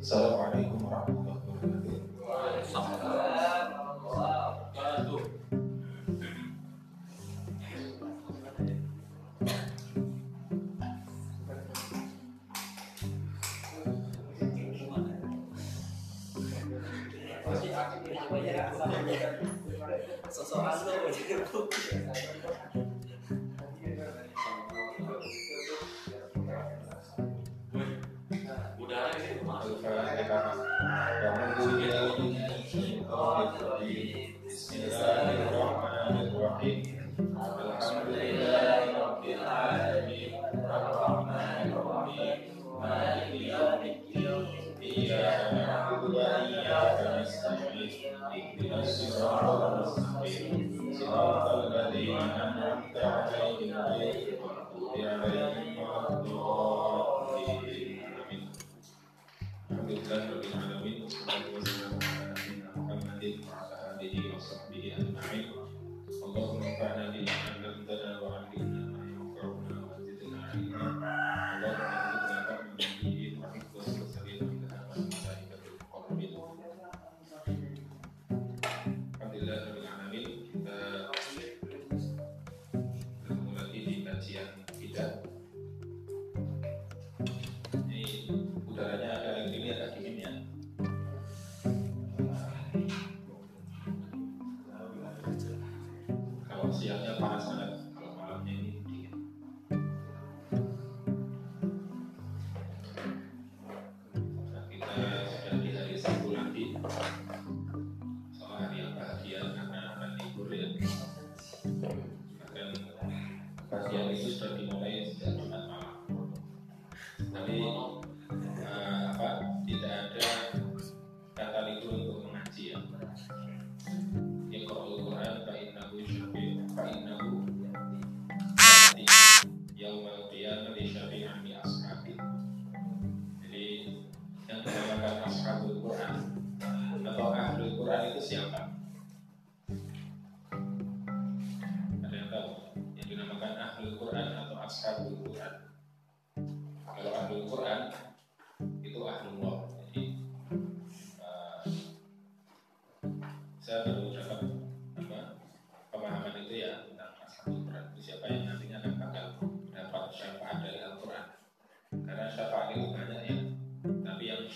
So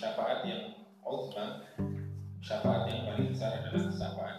syafaat yang uzma syafaat yang paling besar adalah syafaat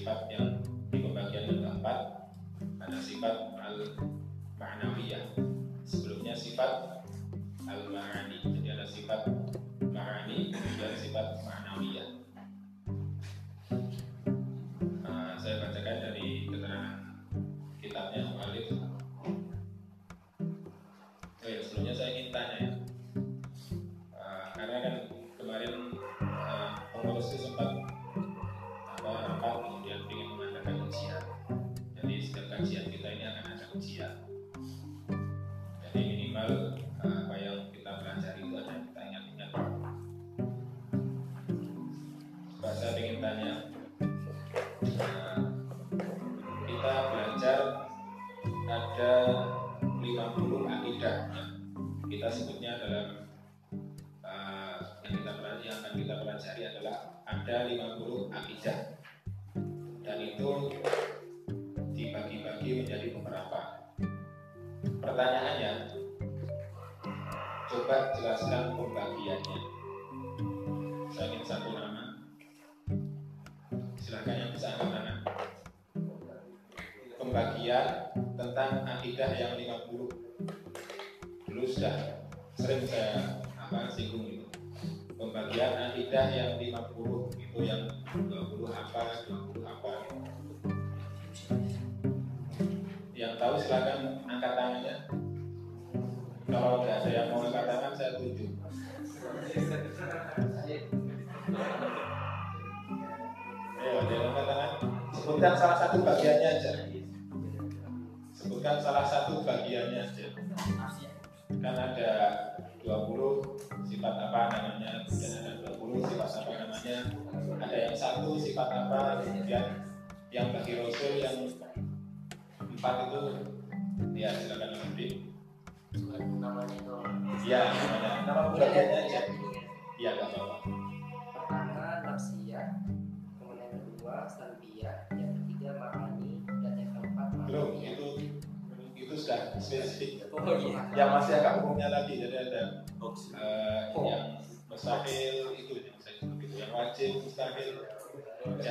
sifat yang di pembagian yang keempat ada sifat al ma'nawiyah sebelumnya sifat al ma'ani jadi ada sifat ma'ani kemudian sifat ma'nawiyah sebutkan salah satu bagiannya aja. Sebutkan salah satu bagiannya aja. Kan ada 20 sifat apa namanya kemudian ada 20 sifat apa namanya ada yang satu sifat apa kemudian yang bagi rasul yang empat itu ya silakan nanti namanya itu ya namanya. Nama bagiannya aja. Ya nggak apa-apa itu sudah spesifik oh iya. yang masih agak umumnya lagi jadi ada eh, yang mustahil itu yang saya sebut itu yang wajib mustahil. Itu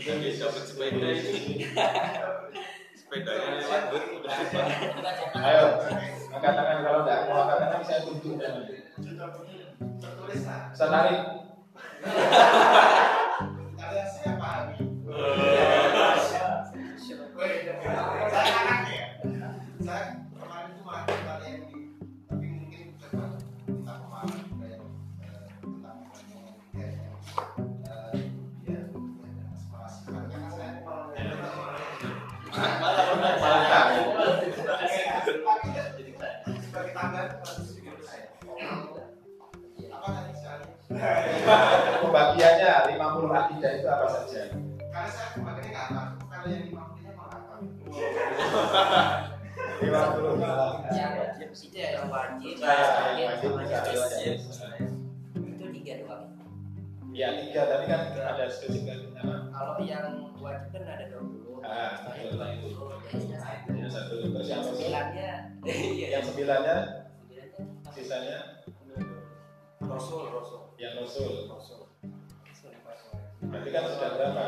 Udah bisa bersepeda ini. Sepedanya susah. ayo angkat tangan kalau nggak mau angkat tangan saya tarik malah tarik pembagiannya 50 akidah itu apa saja Karena saya kemarin nggak tahu kalau yang lima puluhnya mau nggak tahu. 50 yang itu ya yang wajib salbiyah, wajib itu tiga doang ya tiga tapi kan ada apa? Kalau yang wajib kan ada 20 Ah, Mustahil betul. 20, jaiznya satu. yang satu terus yang yang rasul sembilannya iya yang sembilannya? Sisanya? Rasul rasul. Yang rasul. Rasul. Berarti kan sudah berapa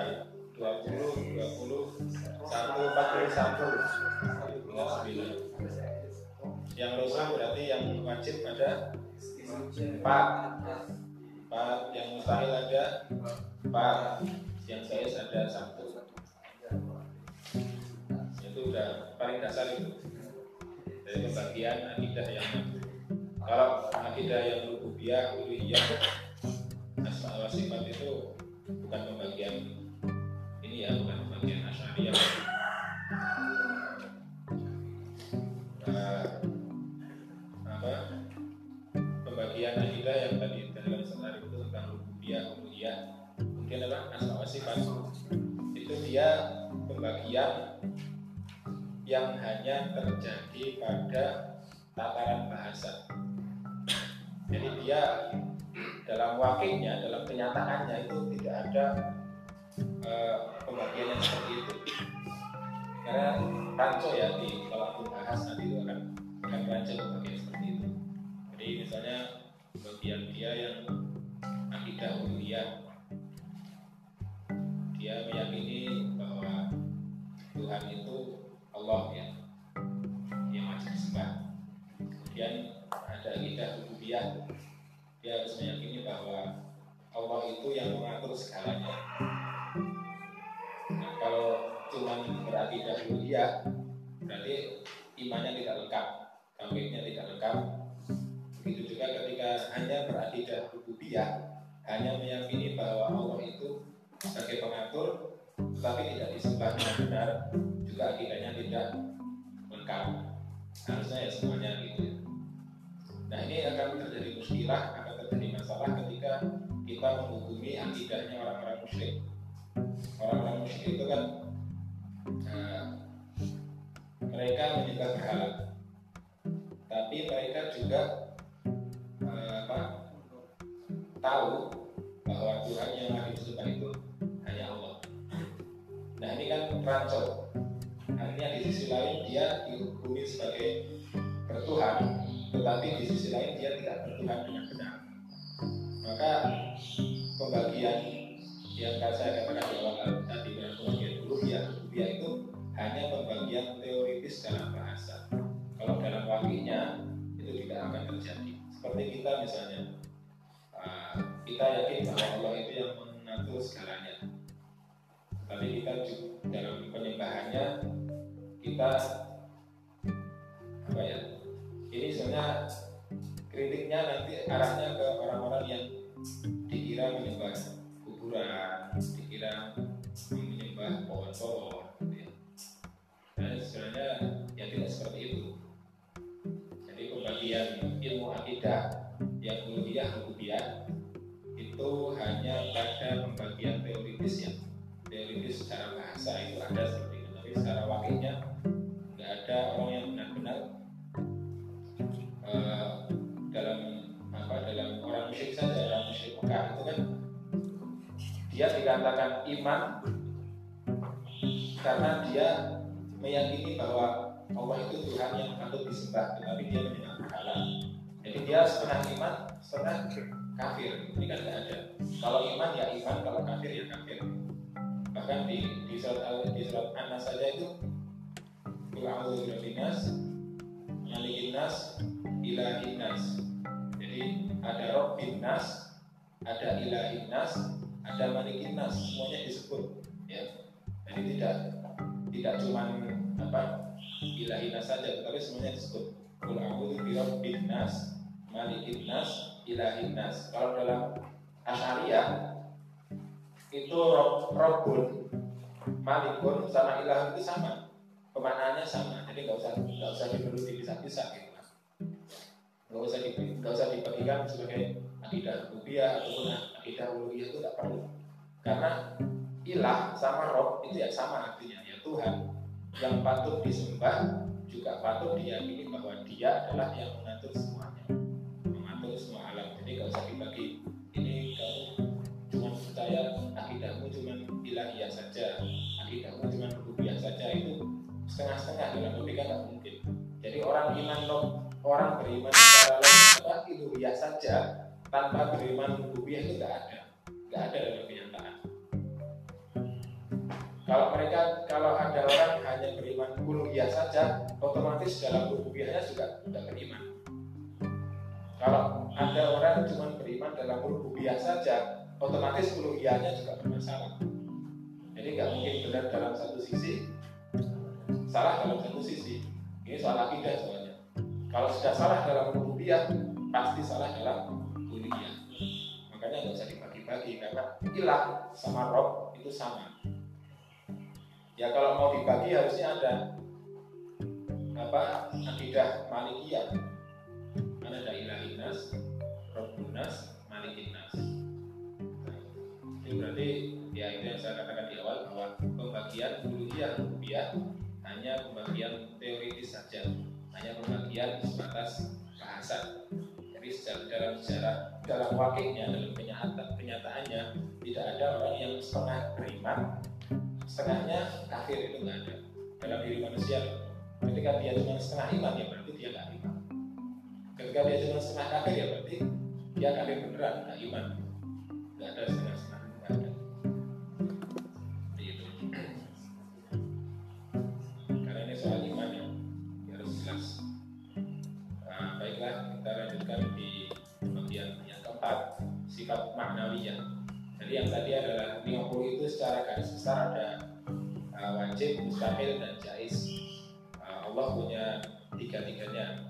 20 20 satu 41 tinggal sembilan. Yang rasul berarti yang wajib ada empat. Empat yang mustahil ada empat. Yang jaiz ada satu. Itu udah paling dasar itu. Dari pembagian akidah yang kalau akidah yang rububiyah uluhiyah asma sifat itu bukan pembagian ini ya bukan pembagian asyariyah. Eh, apa? Pembagian akidah yang tadi dalam senar itu tentang rububiyah uluhiyah mungkin adalah asma sifat itu dia pembagian yang hanya terjadi terjadi pada tataran bahasa. Jadi dia dalam wakilnya, dalam kenyataannya itu tidak ada eh, pembagian yang seperti itu. Karena ranco ya di kalau aku bahas nanti itu akan akan ranco seperti itu. Jadi misalnya bagian dia yang akidah uluhiyah dia meyakini bahwa Tuhan itu Allah ya yang wajib disembah kemudian ada akidah rububiyah dia harus meyakini bahwa Allah itu yang mengatur segalanya kalau cuma berakidah rububiyah berarti imannya tidak lengkap tauhidnya tidak lengkap. Begitu juga ketika hanya berakidah rububiyah hanya meyakini bahwa Allah itu sebagai pengatur tetapi tidak disembah dengan benar juga akidahnya tidak lengkap. Harusnya ya semuanya gitu ya. nah ini akan terjadi muskilah akan terjadi masalah ketika kita menghubungi akidahnya orang-orang musyrik orang-orang musyrik itu kan eh, mereka menyembah berhala tapi mereka juga eh, apa tahu bahwa Tuhan yang harus disembah itu hanya Allah. Nah ini kan rancu. Artinya di sisi lain dia dihukumi sebagai bertuhan, tetapi di sisi lain dia tidak bertuhan dengan benar. Maka pembagian yang saya katakan di awal tadi dengan pembagian uluhiyah, uluhiyah itu hanya pembagian teoritis dalam bahasa. Kalau dalam wakilnya itu tidak akan terjadi. Seperti kita misalnya, uh, kita yakin bahwa Allah itu yang mengatur segalanya. Tapi kita juga dalam penyembahannya kita apa ya? Ini sebenarnya kritiknya nanti arahnya ke orang-orang yang dikira menyembah kuburan, dikira menyembah pohon-pohon, gitu ya. Dan sebenarnya ya tidak seperti itu. Jadi pembagian ilmu akidah yang uluhiyah rububiyah itu hanya pada pembagian teoritis ya teoritis secara bahasa itu ada seperti itu tapi secara wakilnya nggak ada orang yang benar-benar eh, dalam apa dalam orang musyrik saja dia dikatakan iman karena dia meyakini bahwa Allah itu Tuhan yang patut disembah tetapi dia menyembah berhala. Jadi dia setengah iman setengah kafir. Ini kan tidak ada. Kalau iman ya iman kalau kafir ya kafir. Bahkan di di surat al di surat anas saja itu Qul binas malikin nas ilahin nas. Jadi ada Rabbin nas ada ilahin nas ada malikin nas semuanya disebut. Ya. Jadi tidak tidak cuma apa ilahin nas saja tetapi semuanya disebut. Qul a'udzu birabbin nas malikin nas nas. Kalau dalam Asyariyah itu rob, robun malikun sama ilah itu sama. Pemaknaannya sama. Jadi nggak usah nggak usah diberi dipisah-pisah gitu nggak usah nggak usah dibagikan sebagai akidah rububiyah ataupun akidah uluhiyah itu nggak perlu. Karena ilah sama rob itu ya sama artinya. Ya Tuhan yang patut disembah juga patut diyakini bahwa dia adalah yang mengatur semuanya. Mengatur semua alam. Jadi nggak usah dibagi. Ini kamu cuma percaya akidahmu cuma ilahiyah saja akidahmu cuma rububiyah saja itu setengah-setengah dalam logika nggak mungkin. Jadi orang iman orang beriman secara apa ilahiyah saja tanpa beriman rububiyah itu nggak ada. Nggak ada dalam kenyataan. Kalau mereka kalau ada orang hanya beriman uluhiyah saja otomatis dalam rububiyahnya juga tidak beriman. Kalau ada orang cuma beriman dalam rububiyah saja otomatis uluhiyahnya juga bermasalah. Jadi nggak mungkin benar dalam satu sisi salah dalam satu sisi. Ini soal akidah soalnya kalau sudah salah dalam rububiyah pasti salah dalam makanya nggak usah dibagi-bagi karena ilah sama rob itu sama. Ya kalau mau dibagi harusnya ada apa akidah malikiyah. Kan ada ilahinas robbunas malikinas itu berarti ya itu yang saya katakan di awal bahwa pembagian uluhiyah rububiyah hanya pembagian teoritis saja. Pengertian sebatas bahasa. Secara, dalam sejarah dalam wakilnya dalam kenyataan kenyataannya tidak ada orang yang setengah beriman, setengahnya kafir itu nggak ada dalam diri manusia. Ketika dia cuma setengah iman ya berarti dia nggak iman. Ketika dia cuma setengah kafir ya berarti dia kafir beneran nggak iman. Nggak ada setengah-setengah sifat maknawiyah. Jadi yang tadi adalah 50 itu secara garis besar ada uh, wajib, mustahil dan jais. Uh, Allah punya tiga-tiganya.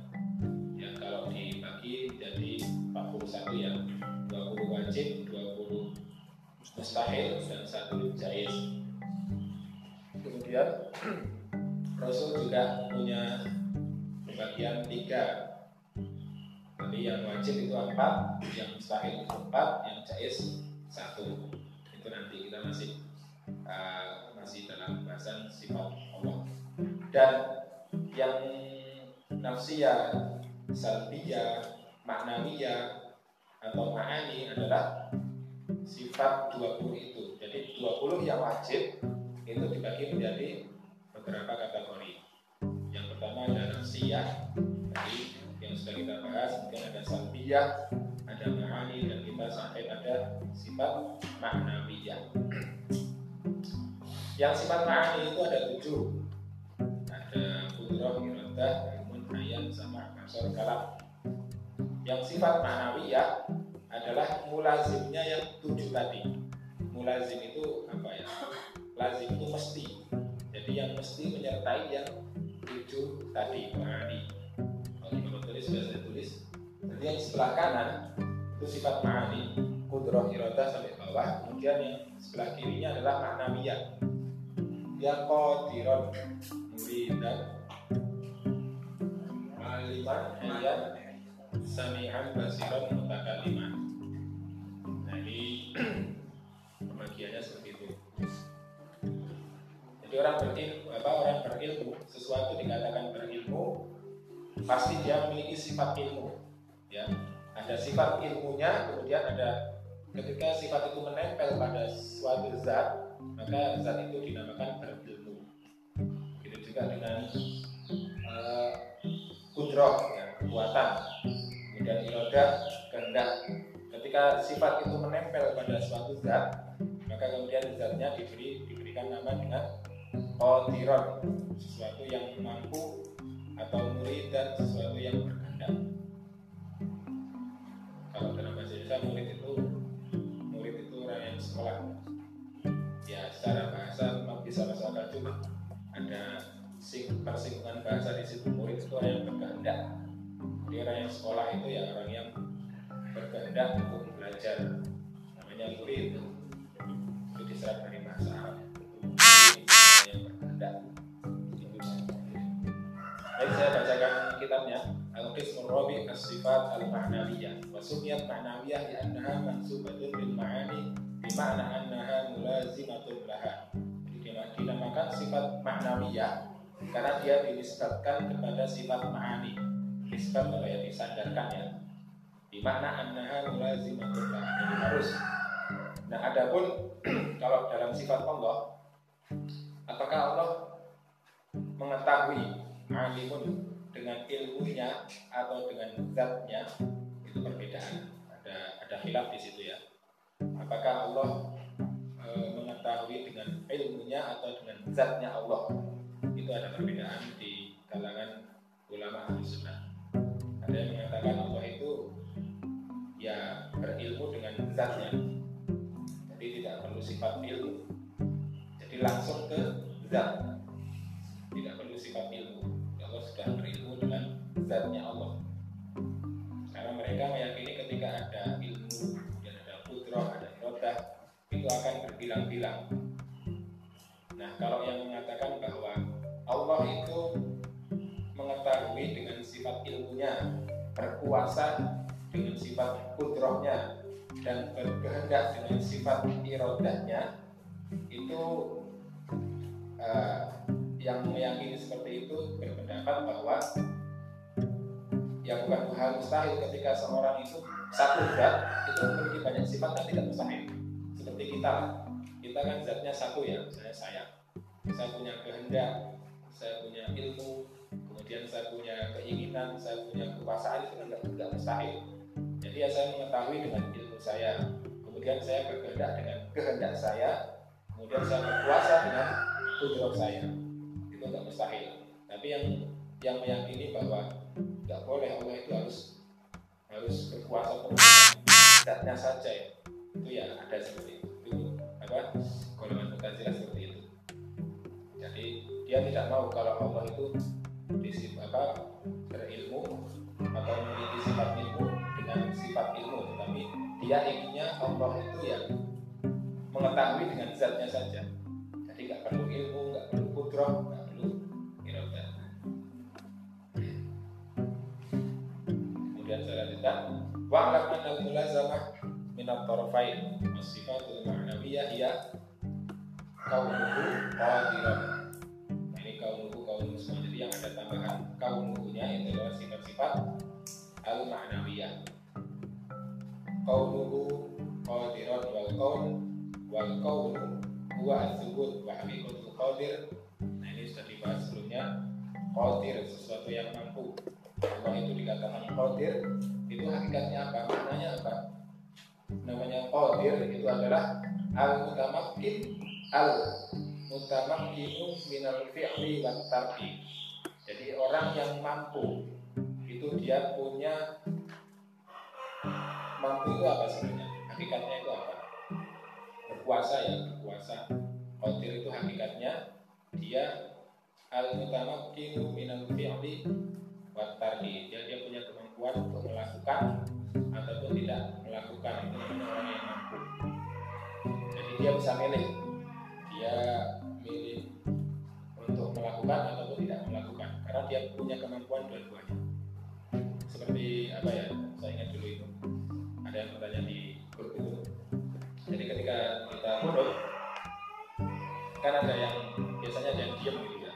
Yang kalau dibagi jadi 41 ya, 20 wajib, 20 mustahil dan satu jais. Kemudian Rasul juga punya bagian tiga jadi yang wajib itu empat, yang mustahil empat, yang jais satu. Itu nanti kita masih uh, masih dalam bahasan sifat Allah. Dan yang nafsiyah, salbiyah, maknawiyah atau ma'ani adalah sifat 20 itu. Jadi 20 yang wajib itu dibagi menjadi beberapa kategori. Yang pertama ada nafsiyah, sudah kita bahas mungkin ada salbiyah, ada ma'ani dan kita sampai ada sifat maknawiyah. Yang sifat ma'ani itu ada tujuh. Ada kudrah, iradah, ilmun, ayan, sama nasor, kalam. Yang sifat maknawiyah adalah mulazimnya yang tujuh tadi. Mulazim itu apa ya? Lazim itu mesti. Jadi yang mesti menyertai yang tujuh tadi ma'ani tulis sudah saya tulis. Jadi yang sebelah kanan itu sifat ma'ani kudroh irodah sampai bawah. Kemudian yang sebelah kirinya adalah maknawiyah dia qadiron muridan aliman ayat sami'an basiran mutakaliman nah ini pembagiannya seperti itu. Jadi orang berilmu, apa orang berilmu sesuatu dikatakan berilmu pasti dia memiliki sifat ilmu ya. Ada sifat ilmunya kemudian ada ketika sifat itu menempel pada suatu zat maka zat itu dinamakan berilmu. Begitu juga dengan uh, kudroh ya, kekuatan. Kemudian iroda kehendak. Ketika sifat itu menempel pada suatu zat maka kemudian zatnya diberi diberikan nama dengan qadiran sesuatu yang mampu atau murid dan sesuatu yang berkehendak. Kalau dalam bahasa Indonesia murid itu murid itu orang yang sekolah. Ya secara bahasa memang bisa akal cuma ada sing persinggungan bahasa di situ. Murid itu orang yang berkehendak. Jadi orang yang sekolah itu ya orang yang berkehendak untuk belajar. Namanya murid. Itu diserap dari bahasa Arab Wa sumiyat ma'nawiyah Liannaha mansubatun bil ma'ani Bima'na annaha mulazimatun laha. Jadi dinamakan sifat ma'nawiyah Karena dia dinisbatkan kepada sifat ma'ani. Nisbat kalau ya disandarkan ya. Bima'na annaha mulazimatun Jadi harus. Nah adapun kalau dalam sifat Allah Apakah Allah mengetahui alimun dengan ilmunya atau dengan zatnya itu perbedaan. Ada ada khilaf di situ ya. Apakah Allah e, mengetahui dengan ilmunya atau dengan zatnya Allah? Itu ada perbedaan di kalangan ulama sunnah. Ada yang mengatakan Allah itu ya berilmu dengan zatnya. Jadi tidak perlu sifat ilmu. Jadi langsung ke zat. Tidak perlu sifat ilmu Sudah berilmu dengan zatnya Allah. Karena mereka meyakini ketika ada ilmu dan ada putra, ada irodah itu akan berbilang-bilang. Nah kalau yang mengatakan bahwa Allah itu mengetahui dengan sifat ilmunya berkuasa dengan sifat putrohnya dan berkehendak dengan sifat irodahnya itu uh, yang meyakini seperti itu berpendapat bahwa ya bukan hal mustahil ketika seorang itu satu zat itu memiliki banyak sifat kan tidak mustahil. Seperti kita kita kan zatnya satu ya misalnya saya. Saya punya kehendak saya punya ilmu kemudian saya punya keinginan saya punya kekuasaan itu kan tidak, tidak mustahil. Jadi ya saya mengetahui dengan ilmu saya. Kemudian saya berkehendak dengan kehendak saya kemudian saya berkuasa dengan kudrat saya itu tidak mustahil. Tapi yang yang meyakini bahwa nggak boleh Allah itu harus harus berkuasa zatnya saja ya. Itu ya ada seperti itu. Itu apa? Golongan mutazilah seperti itu. Jadi dia tidak mau kalau Allah itu disif, apa berilmu atau memiliki sifat ilmu dengan sifat ilmu. Tetapi dia inginnya Allah itu yang mengetahui dengan zatnya saja. Jadi nggak perlu ilmu nggak perlu kudroh al-mulazamah min at-tarafain as-sifatul ma'nawiyah hiya kaunuhu qadiran. Nah, ini kaunuhu kaunuhu semua. Jadi yang ada tambahan kaunuhunya itu adalah sifat-sifat al-ma'nawiyah. Kaunuhu qadiran wal kaun wal kaunu huwa al-thubut wa haqiqatul qadir. Nah ini sudah dibahas sebelumnya. Qadir sesuatu yang mampu Allah itu dikatakan qadir itu hakikatnya apa? Maknanya apa? Namanya qadir itu adalah al mutamakkin al mutamakkinu minal fi'li wat tarki. Jadi orang yang mampu itu dia punya mampu itu apa sebenarnya? Hakikatnya itu apa? Berkuasa ya berkuasa. Qadir itu hakikatnya dia al mutamakkinu minal fi'li wat tarki dia dia punya kemampuan untuk melakukan ataupun tidak melakukan itu orang yang mampu. Jadi dia bisa milih. Dia milih untuk melakukan ataupun tidak melakukan. Karena dia punya kemampuan dua-duanya. Seperti apa ya? Saya ingat dulu itu. Ada yang bertanya di grup itu. Jadi ketika kita mundur kan ada yang biasanya ada yang diem gitu ya.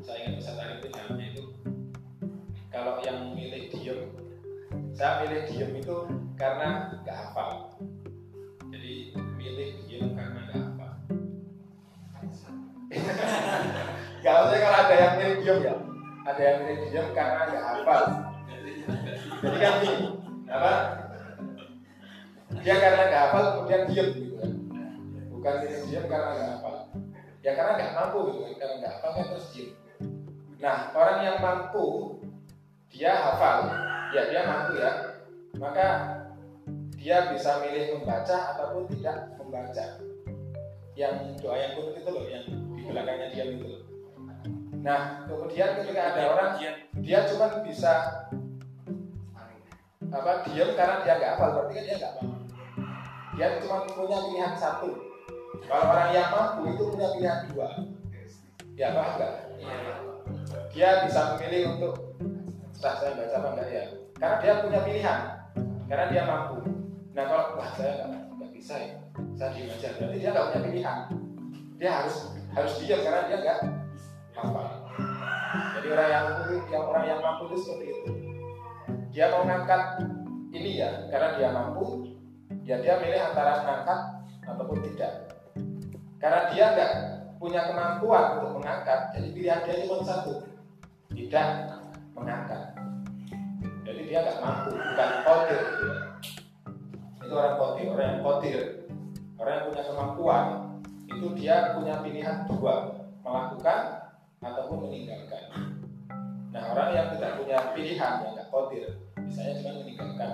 Saya ingat pesan tadi itu jawabnya itu kalau yang milih diem saya milih diem itu karena nggak hafal. Jadi milih diem karena nggak hafal. Kalau saya kalau ada yang milih diem ya ada yang milih diem karena nggak hafal. Jadi kan gini apa? Dia karena nggak hafal kemudian diem gitu kan. Bukan milih diem karena nggak hafal. Ya karena nggak mampu gitu kan. Karena nggak hafal kan terus diem. Nah orang yang mampu dia hafal. Ya dia mampu ya. Maka dia bisa milih membaca ataupun tidak membaca. Yang doa yang kunut itu loh yang di belakangnya diam itu loh. Nah kemudian ketika ada orang dia cuma bisa apa diam karena dia nggak hafal berarti kan dia nggak mampu. Dia cuma punya pilihan satu. Kalau orang yang mampu itu punya pilihan dua. Ya apa enggak dia bisa memilih untuk setelah saya baca apa enggak ya karena dia punya pilihan karena dia mampu. Nah kalau wah saya nggak nggak bisa ya saya diam aja. Berarti dia nggak punya pilihan. Dia harus harus diam karena dia nggak hafal. Jadi orang yang mampu yang orang yang mampu itu seperti itu. Dia mau ngangkat ini ya karena dia mampu ya dia milih antara ngangkat ataupun tidak. Karena dia nggak punya kemampuan untuk mengangkat jadi pilihan dia cuma satu tidak mengangkat. Jadi dia nggak mampu bukan ya. itu orang kodir orang yang kodir orang yang punya kemampuan itu dia punya pilihan dua melakukan ataupun meninggalkan. Nah orang yang tidak punya pilihan yang nggak kodir misalnya cuma meninggalkan.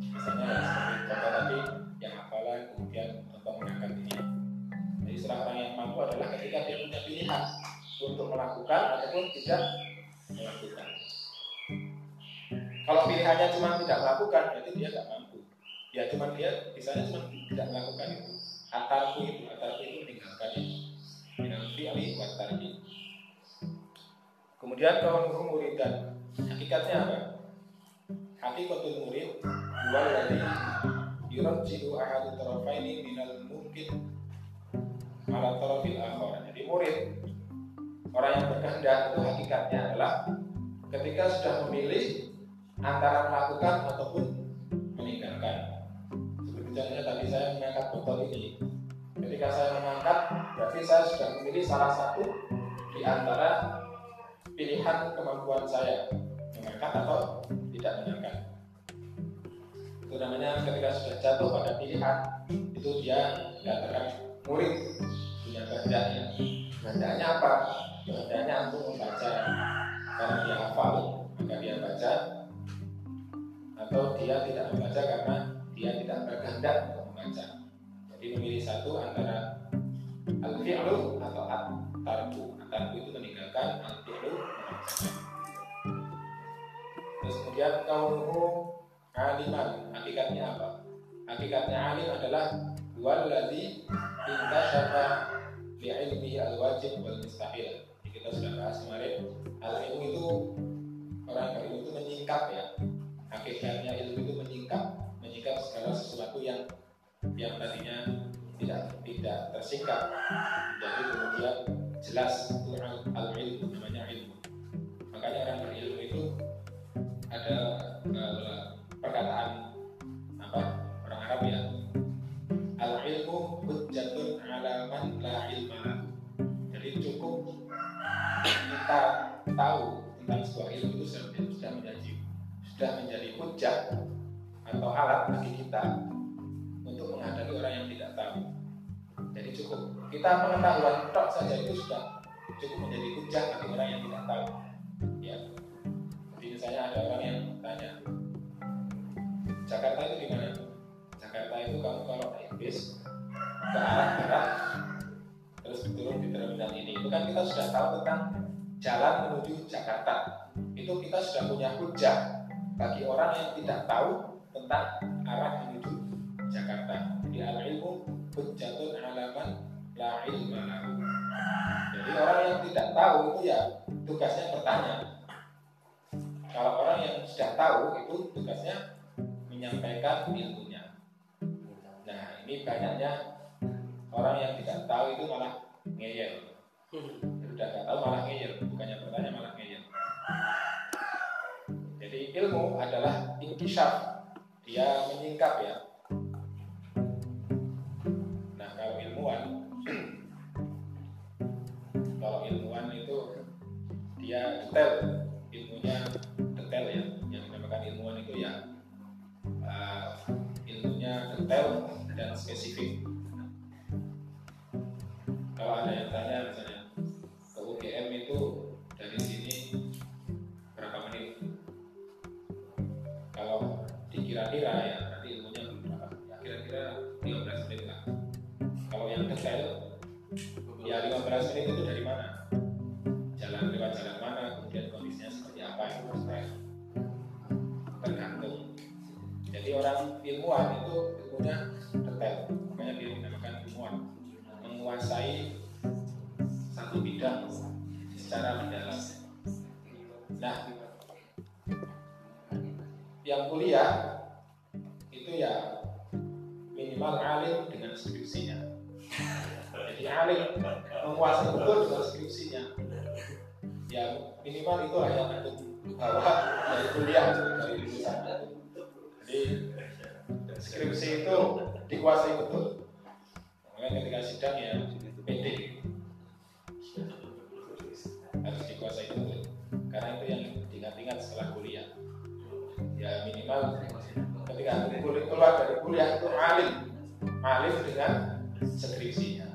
Misalnya seperti contoh tadi yang hafalan kemudian contoh mengangkat ini. Jadi istilah orang yang mampu adalah ketika dia punya pilihan untuk melakukan ataupun tidak melakukan kalau pilihannya cuma tidak melakukan berarti dia nggak mampu. Ya cuma dia misalnya cuma tidak melakukan itu. Atarku itu atarku itu meninggalkan itu. Minal fi'li wa tarki kemudian kalau murid dan hakikatnya apa? Hakikatul murid dua dari yurajjihu ahadu tarafaini minal mungkin ala tarafil akhar. Jadi murid orang yang berkehendak itu hakikatnya adalah ketika sudah memilih antara melakukan ataupun meninggalkan. Seperti contohnya tadi saya mengangkat botol ini. Ketika saya mengangkat, berarti saya sudah memilih salah satu di antara pilihan kemampuan saya mengangkat atau tidak mengangkat. Itu namanya ketika sudah jatuh pada pilihan, itu dia dikatakan murid punya kehendaknya. Kehendaknya apa? Kehendaknya untuk membaca karena dia hafal, maka dia baca atau dia tidak membaca karena dia tidak berkehendak untuk membaca. Jadi memilih satu antara al-fi'lu atau at-tarku. At-tarku itu meninggalkan, al-fi'lu mengerjakan. Terus kemudian kaunuhu aliman. Hakikatnya apa? Hakikatnya alim adalah waladzi intasyafa li ilmihi al-wajib wal mustahil. Kita sudah bahas kemarin al ilmu itu orang berilmu itu menyingkap ya. Hakikatnya ilmu itu menyingkap, menyingkap segala sesuatu yang yang tadinya tidak tidak tersingkap. Jadi kemudian jelas itu al ilmu namanya ilmu. Makanya orang berilmu itu ada uh, perkataan apa orang Arab ya al ilmu hujjatun ala man la ilma jadi cukup kita tahu tentang sebuah ilmu itu sudah menjadi sudah menjadi hujjah atau alat bagi kita untuk menghadapi orang yang tidak tahu. Jadi cukup. Kita pengetahuan tok saja itu sudah cukup menjadi hujjah bagi orang yang tidak tahu. Ya. Jadi misalnya ada orang yang tanya Jakarta itu di mana? Jakarta itu kamu kalau naik bis ke arah barat terus turun di terminal ini. Itu kan kita sudah tahu tentang jalan menuju Jakarta. Itu kita sudah punya hujah bagi orang yang tidak tahu tentang arah menuju Jakarta jadi al ilmu hujjatun alaman la ilma lahu jadi orang yang tidak tahu itu ya tugasnya bertanya kalau orang yang sudah tahu itu tugasnya menyampaikan ilmunya. Nah, ini banyaknya orang yang tidak tahu itu malah ngeyel. Sudah nggak tahu malah ngeyel, bukannya bertanya malah ngeyel. Ilmu adalah inkishaf, dia menyingkap ya. Nah, kalau ilmuwan, kalau ilmuwan itu dia detail, ilmunya detail ya. Yang dinamakan ilmuwan itu ya uh, ilmunya detail dan spesifik. Kalau ada yang tanya misalnya ke UGM itu dikira-kira ya berarti ilmunya berapa? Ya kira-kira 15 menit lah. Kalau yang detail ya 15 menit itu dari mana? Jalan lewat jalan mana? Kemudian kondisinya seperti apa itu terserah. Tergantung jadi orang ilmuwan itu ilmunya detail, makanya dia dinamakan ilmuwan, menguasai satu bidang secara mendalam. Nah, yang kuliah itu ya minimal alim dengan skripsinya. Jadi alim menguasai betul dengan skripsinya. Ya minimal itulah yang untuk bawa dari kuliah dari lulusan. Jadi skripsi itu dikuasai betul. Makanya ketika sidang ya pede. Harus dikuasai betul. Karena itu yang diingat-ingat setelah kuliah. Ya minimal ketika kuliah keluar dari kuliah itu alim. Alim dengan skripsinya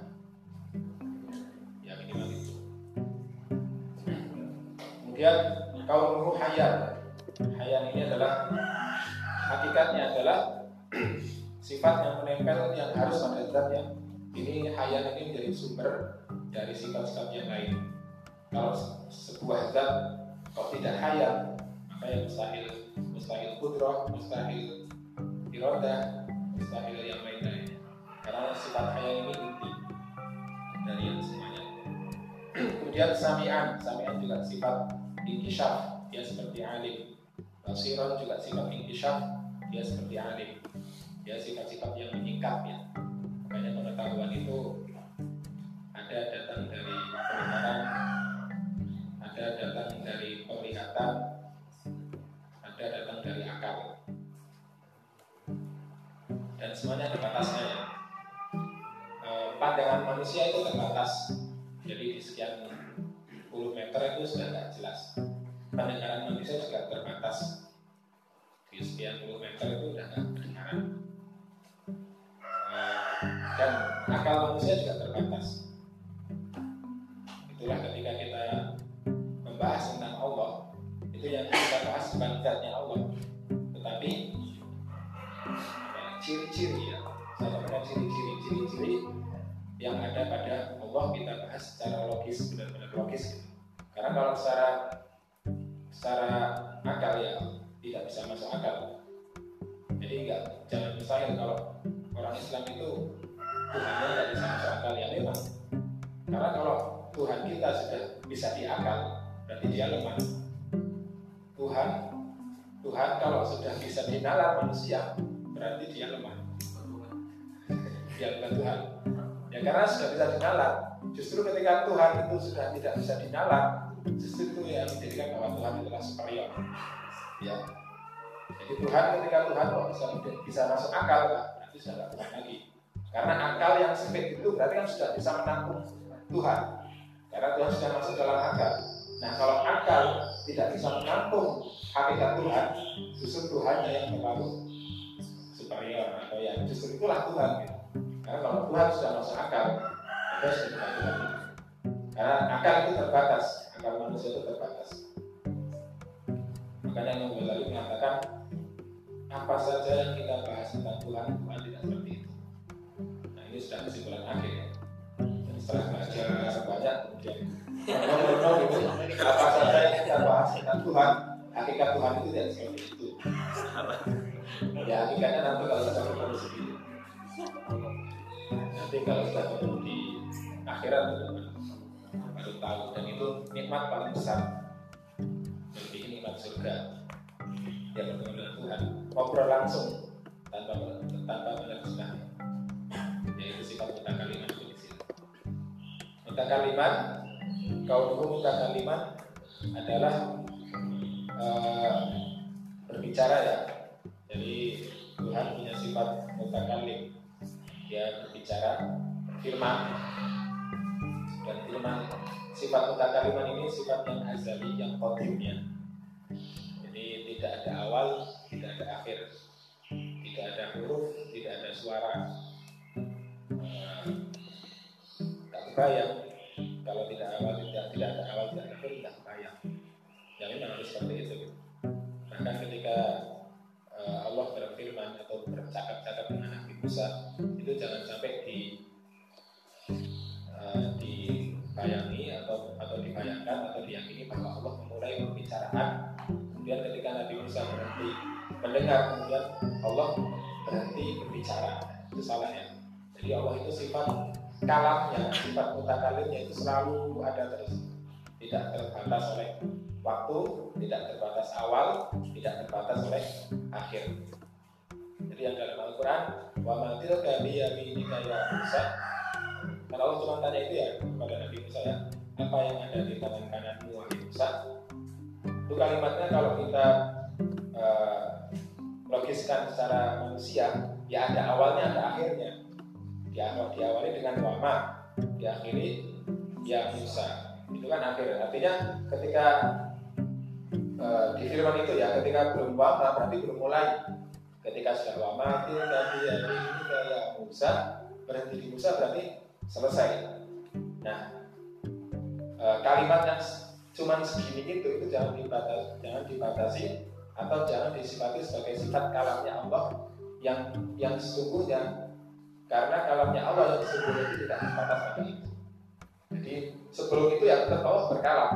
ya minimal itu. Kemudian kaum hayal hayal ini adalah hakikatnya adalah sifat yang menempel yang harus pada zat yang ini hayal ini menjadi sumber dari sifat-sifat yang lain. Kalau sebuah zat kalau tidak hayal maka yang mustahil mustahil kudroh mustahil iroda mustahil yang lain lainnya karena sifat hayal ini inti dari yang semuanya. Kemudian samian samian juga sifat inkishaf dia seperti alim. Basiran juga sifat inkishaf dia seperti alim. Dia sifat-sifat yang menyingkap ya. Makanya pengetahuan itu ada datang dari pendengaran ada datang dari penglihatan semuanya ada batasnya ya. Eh, pandangan manusia itu terbatas. Jadi di sekian puluh meter itu sudah tidak jelas. Pendengaran manusia juga terbatas. Di sekian puluh meter itu sudah tidak kedengaran. Eh, dan akal manusia juga terbatas. Yang ada pada Allah kita bahas secara logis, benar-benar logis. gitu. Karena kalau secara secara akal ya tidak bisa masuk akal. Jadi enggak jangan mustahil kalau orang Islam itu Tuhannya tidak bisa masuk akal ya memang. Karena kalau Tuhan kita sudah bisa diakal, berarti dia lemah. Tuhan Tuhan kalau sudah bisa dinalar manusia, berarti dia lemah. Dia bukan Tuhan. Ya karena sudah bisa dinalar. Justru ketika Tuhan itu sudah tidak bisa dinalar, justru itu yang menjadikan bahwa Tuhan adalah superior. Ya. Jadi Tuhan ketika Tuhan kok bisa bisa masuk akal, berarti sudah tidak Tuhan lagi. Karena akal yang sempit itu berarti kan sudah bisa menampung Tuhan. Karena Tuhan sudah masuk dalam akal. Nah kalau akal tidak bisa menampung hakikat Tuhan, justru Tuhannya yang terlalu superior atau yang justru itulah Tuhan. Gitu. Karena kalau Tuhan sudah masuk akal, maka sudah bukan Tuhan. Karena akal itu terbatas, akal manusia itu terbatas. Makanya yang Ghazali mengatakan apa saja yang kita bahas tentang Tuhan, Tuhan tidak seperti itu. Nah ini sudah kesimpulan akhir ya. Dan setelah belajar banyak kemudian gitu, apa saja yang kita bahas tentang Tuhan, hakikat Tuhan itu tidak seperti itu. Ya hakikatnya nanti kalau kita ketemu sendiri. Nanti kalau sudah ketemu di akhirat baru tahu. Dan itu nikmat paling besar. Lebih nikmat surga. Yang bertemu dengan Tuhan. Ngobrol langsung tanpa tanpa menerjemah yaitu sifat mutakaliman itu di sini. Mutakaliman kau mutakaliman adalah eh, berbicara ya. Jadi Tuhan punya sifat mutakalim dia berbicara firman. Dan firman sifat mutakaliman ini sifat yang azali yang kodimnya jadi tidak ada awal tidak ada akhir tidak ada huruf tidak ada suara. Eh, tak kebayang kalau tidak awal tidak tidak ada awal tidak ada akhir tidak kebayang ya memang harus seperti itu. Bahkan ketika eh, Allah berfirman atau bercakap-cakap dengan Nabi Musa kemudian Allah berhenti berbicara. Itu salah ya jadi Allah itu sifat kalamnya sifat mutakalimnya itu selalu ada terus. Tidak terbatas oleh waktu tidak terbatas awal tidak terbatas oleh akhir. Jadi yang dalam Al-Quran wa matil kami ini kayak Musa. Karena Allah cuma tanya itu ya kepada Nabi Musa ya apa yang ada di tangan kananmu wahai Musa? Itu kalimatnya kalau kita eh, logiskan secara manusia. Ya ada awalnya ada akhirnya. Diawali, diawali dengan wama diakhiri ya Musa itu kan akhir. Artinya ketika eh, di firman itu ya ketika belum wama berarti belum mulai. Ketika sudah wama itu tadi ya kayak Musa berhenti di Musa berarti selesai. Nah eh, kalimat yang cuman segini itu itu jangan dibatasi jangan dibatasi atau jangan disifati sebagai sifat kalamnya Allah yang yang sesungguhnya karena kalamnya Allah yang sesungguhnya itu tidak terbatas pada itu. Jadi sebelum itu ya tetap Allah berkalam.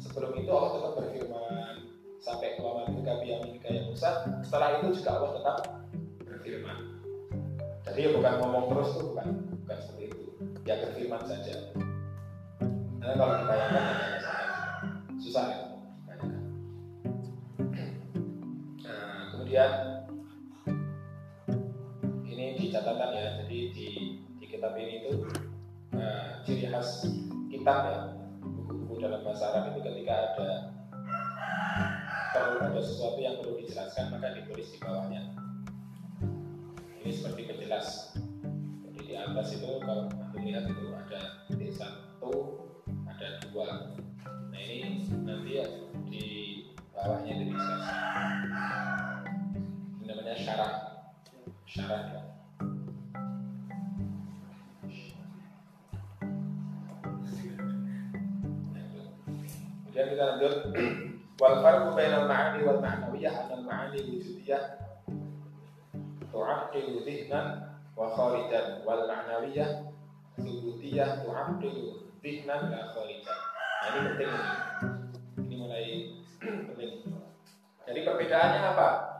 Sebelum itu Allah tetap berfirman. Sampai ke waman kabi yang Musa setelah itu juga Allah tetap berfirman. Jadi ya bukan ngomong terus tuh bukan bukan seperti itu. Ya berfirman saja. Karena kalau dibayangkan ya sangat susah ya kemudian ini di catatan ya jadi di di kitab ini itu nah, ciri khas kitab ya buku-buku dalam bahasa Arab itu ketika ada perlu ada sesuatu yang perlu dijelaskan maka ditulis di bawahnya. Ini seperti penjelas. Jadi di atas itu kalau anda lihat itu ada titik satu ada dua. Nah ini nanti ya di bawahnya ini namanya syarat syarat ya. Kemudian kita lanjut wal farqu bainal ma'ani wal ma'nawiyah anal ma'ani wujudiyah tu'aqqilu dhihnan wa kharijan wal ma'nawiyah subutiyah tu'aqqilu dhihnan la kharijan. Nah, ini penting. Ini mulai penting. Jadi perbedaannya apa?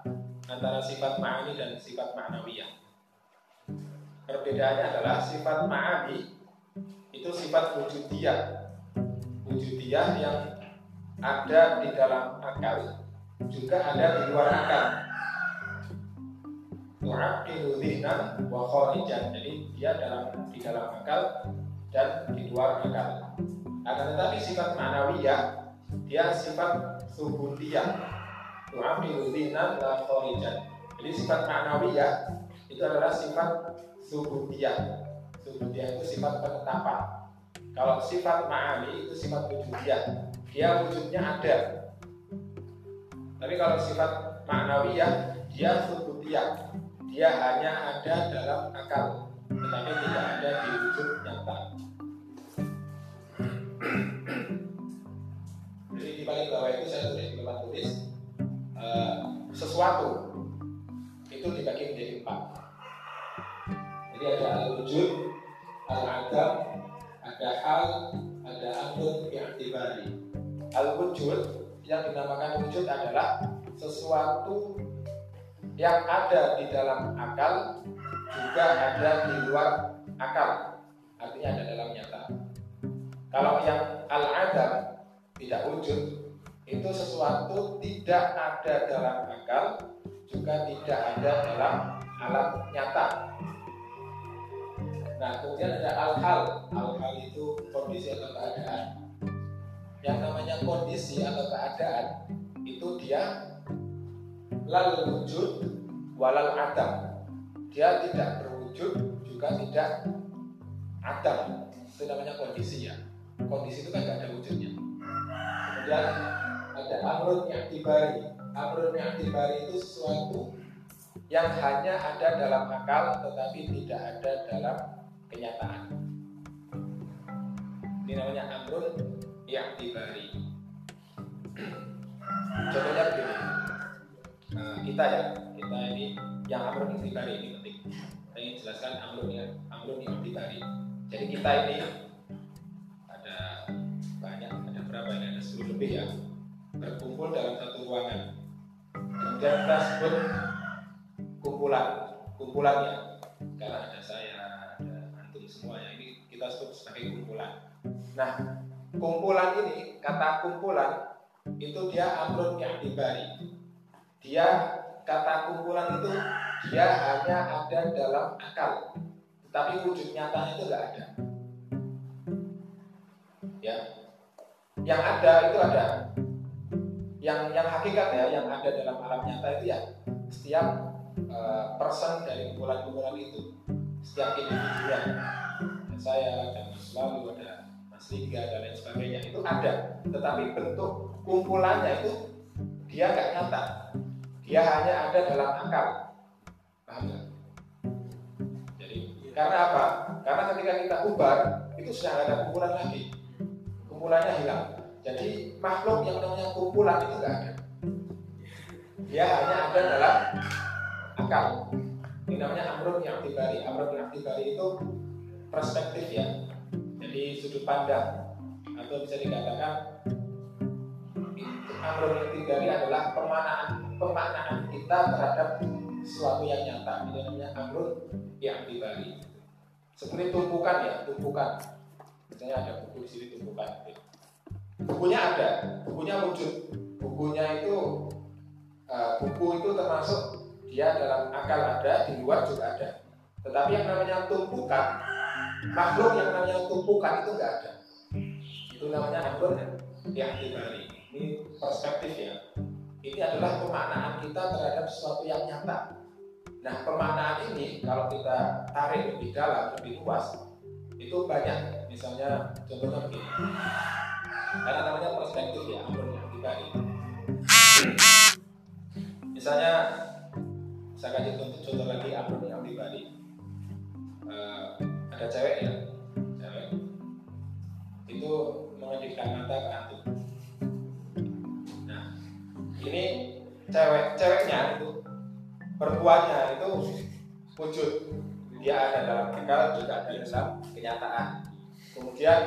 Antara sifat ma'ani dan sifat ma'nawiyah. Perbedaannya adalah sifat ma'ani itu sifat wujudiyah. Wujudiyah yang ada di dalam akal juga ada di luar akal. Tu'aqilu dhihnan wa kharijan. Jadi dia dalam di dalam akal dan di luar akal. Akan tetapi sifat ma'nawiyah dia sifat subutiyah. Tu'aqilu dhihnan la. Jadi sifat ma'nawiyah itu adalah sifat subutiyah. Subutiyah itu sifat penetapan. Kalau sifat ma'ani itu sifat wujudiyah dia wujudnya ada. Tapi kalau sifat maknawiyah, dia subutiyah. Dia hanya ada dalam akal, tetapi tidak ada di wujud nyata. Jadi di paling bawah itu saya sesuatu itu dibagi menjadi empat. Jadi ada al-wujud, al-adam, ada hal, ada amrun bi'atibari Al-wujud yang dinamakan wujud adalah sesuatu yang ada di dalam akal juga ada di luar akal. Artinya ada dalam nyata. Kalau yang al-adam tidak wujud itu sesuatu tidak ada dalam akal juga tidak ada dalam alam nyata. Nah, kemudian ada al-hal. Al-hal itu kondisi atau keadaan. Yang namanya kondisi atau keadaan itu dia lal wujud walal adam. Dia tidak berwujud juga tidak adam. Itu namanya kondisi ya. Kondisi itu kan tidak ada wujudnya. Kemudian ada amrun yang tibari amrun yang tibari itu sesuatu yang hanya ada dalam akal tetapi tidak ada dalam kenyataan ini namanya amrun yang tibari. Contohnya begini, nah, kita ya, kita ini yang amrun tibari ini penting. Saya ingin jelaskan amrun ya, amrun yang tibari. Jadi kita ini ada banyak, ada berapa ini? Ada 10 lebih ya, berkumpul dalam satu ruangan. Kemudian kita sebut kumpulan, kumpulannya. Karena ada saya, ada antum semuanya. Ini kita sebut sebagai kumpulan. Nah, kumpulan ini kata kumpulan itu dia amrun dibari dia kata kumpulan itu dia hanya ada dalam akal tetapi wujud nyatanya itu enggak ada ya yang ada itu ada yang yang hakikat ya yang ada dalam alam nyata itu ya setiap uh, person dari kumpulan-kumpulan itu. Setiap individu. Yang saya dan selalu ada sehingga dan lain sebagainya itu ada. Tetapi bentuk kumpulannya itu dia nggak nyata. Dia hanya ada dalam akal. Paham gak? jadi karena apa? Karena ketika kita ubar itu sudah ada kumpulan lagi. Kumpulannya hilang jadi makhluk yang namanya kumpulan itu nggak ada. Dia hanya ada dalam akal. Ini namanya amrun yang tibari amrun yang tibari itu perspektif ya. Di sudut pandang. Atau bisa dikatakan amrul dari adalah pemaknaan pemaknaan kita terhadap sesuatu yang nyata. Itu namanya amrul yang dibali seperti tumpukan ya tumpukan. Misalnya ada buku di sini tumpukan bukunya ada. Bukunya wujud. Bukunya itu uh, buku itu termasuk dia dalam akal ada di luar juga ada. Tetapi yang namanya tumpukan makhluk yang namanya tumpukan itu enggak ada. Itu namanya amrun yang dibalik ini perspektif ya. Ini adalah pemaknaan kita terhadap sesuatu yang nyata. Nah, pemaknaan ini kalau kita tarik lebih dalam, lebih luas, itu banyak. Misalnya, contohnya begini. Karena namanya perspektif ya, yang pribadi. Misalnya, saya kasih contoh, contoh lagi amrun yang pribadi. Eh, ada cewek ya, cewek itu mengedipkan mata ke antum. Nah, ini cewek ceweknya itu perempuannya itu wujud dia ada dalam akal juga ada dalam kenyataan kemudian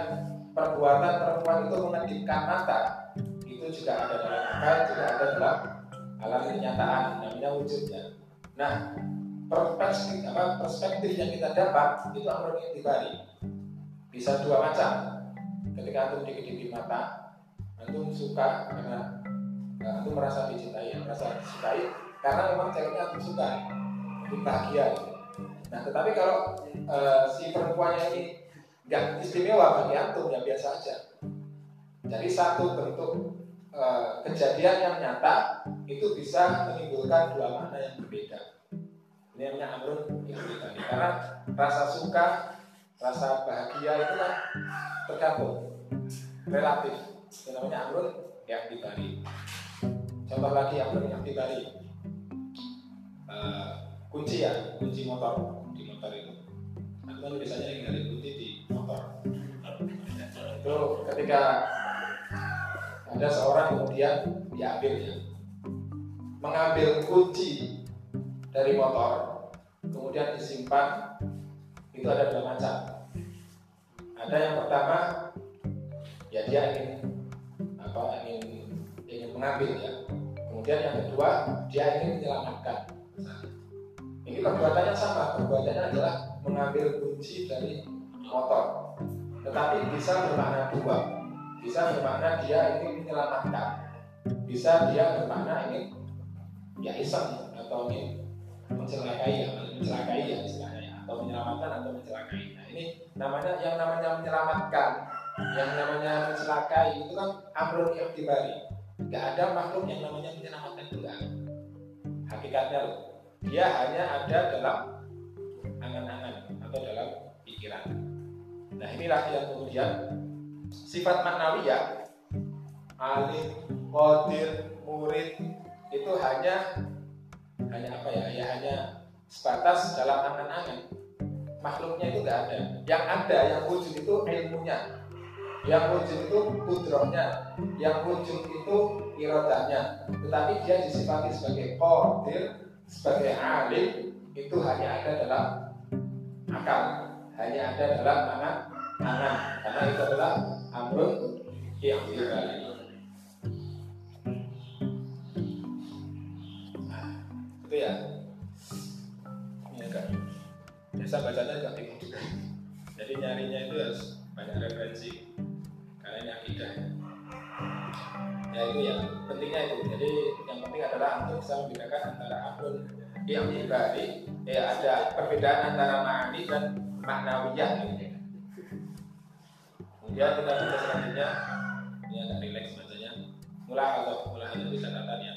perbuatan perempuan itu mengedipkan mata. Itu juga ada dalam akal juga ada dalam alam kenyataan namanya wujudnya. Nah perspektif apa perspektif yang kita dapat itu amrun intibari. Bisa dua macam. Ketika antum dikedipi mata antum suka karena antum merasa dicintai merasa disukai karena memang ceweknya antum suka antum bahagia. Nah tetapi kalau eh, si perempuannya ini nggak istimewa bagi antum ya biasa aja. Jadi satu bentuk eh, kejadian yang nyata itu bisa menimbulkan dua makna yang berbeda. Ini namanya amrun yang berbeda karena rasa suka rasa bahagia itu kan tergantung relatif. Itu namanya amrun yang dibari contoh lagi amrun yang dibari Eh, kunci ya kunci motor. Di motor itu kan biasanya ninggalin kunci di motor. Itu ketika ada seorang kemudian diambilnya mengambil kunci dari motor kemudian disimpan itu ada dua macam. Ada yang pertama ya dia ingin apa ingin ingin mengambil ya. Kemudian yang kedua dia ingin menyelamatkan. Ini perbuatannya sama perbuatannya adalah mengambil kunci dari motor. Tetapi bisa bermakna dua bisa bermakna dia ingin menyelamatkan. Bisa dia bermakna ingin ya iseng atau ingin mencelakai ya mencelakai ya istilahnya atau menyelamatkan atau mencelakai. Nah ini namanya yang namanya menyelamatkan yang namanya mencelakai itu kan amrun yang dibari nggak ada makhluk yang namanya menyelamatkan ada. hakikatnya loh dia hanya ada dalam angan-angan atau dalam pikiran. Nah inilah yang kemudian sifat maknawiyah alim, qadir, murid itu hanya hanya apa ya? Ya hanya sebatas dalam angan-angan. Makhluknya itu nggak ada. Yang ada yang wujud itu ilmunya. Yang wujud itu kudrohnya. Yang wujud itu irodahnya tetapi dia disifati sebagai qadir sebagai alim itu hanya ada dalam akal hanya ada dalam angan angan karena itu adalah amrun yang dibalik itu ya. Ini agak biasa bacanya agak bingung juga. Jadi nyarinya itu harus banyak referensi. Karena ini akidah. Ya itu ya. Pentingnya itu. Jadi yang penting adalah untuk bisa membedakan antara amrun yang dibalik ya ada perbedaan antara ma'ani dan maknawiyah gitu. kemudian kita baca selanjutnya. Ini agak rileks bacanya. Mulai atau mulai itu bisa katanya.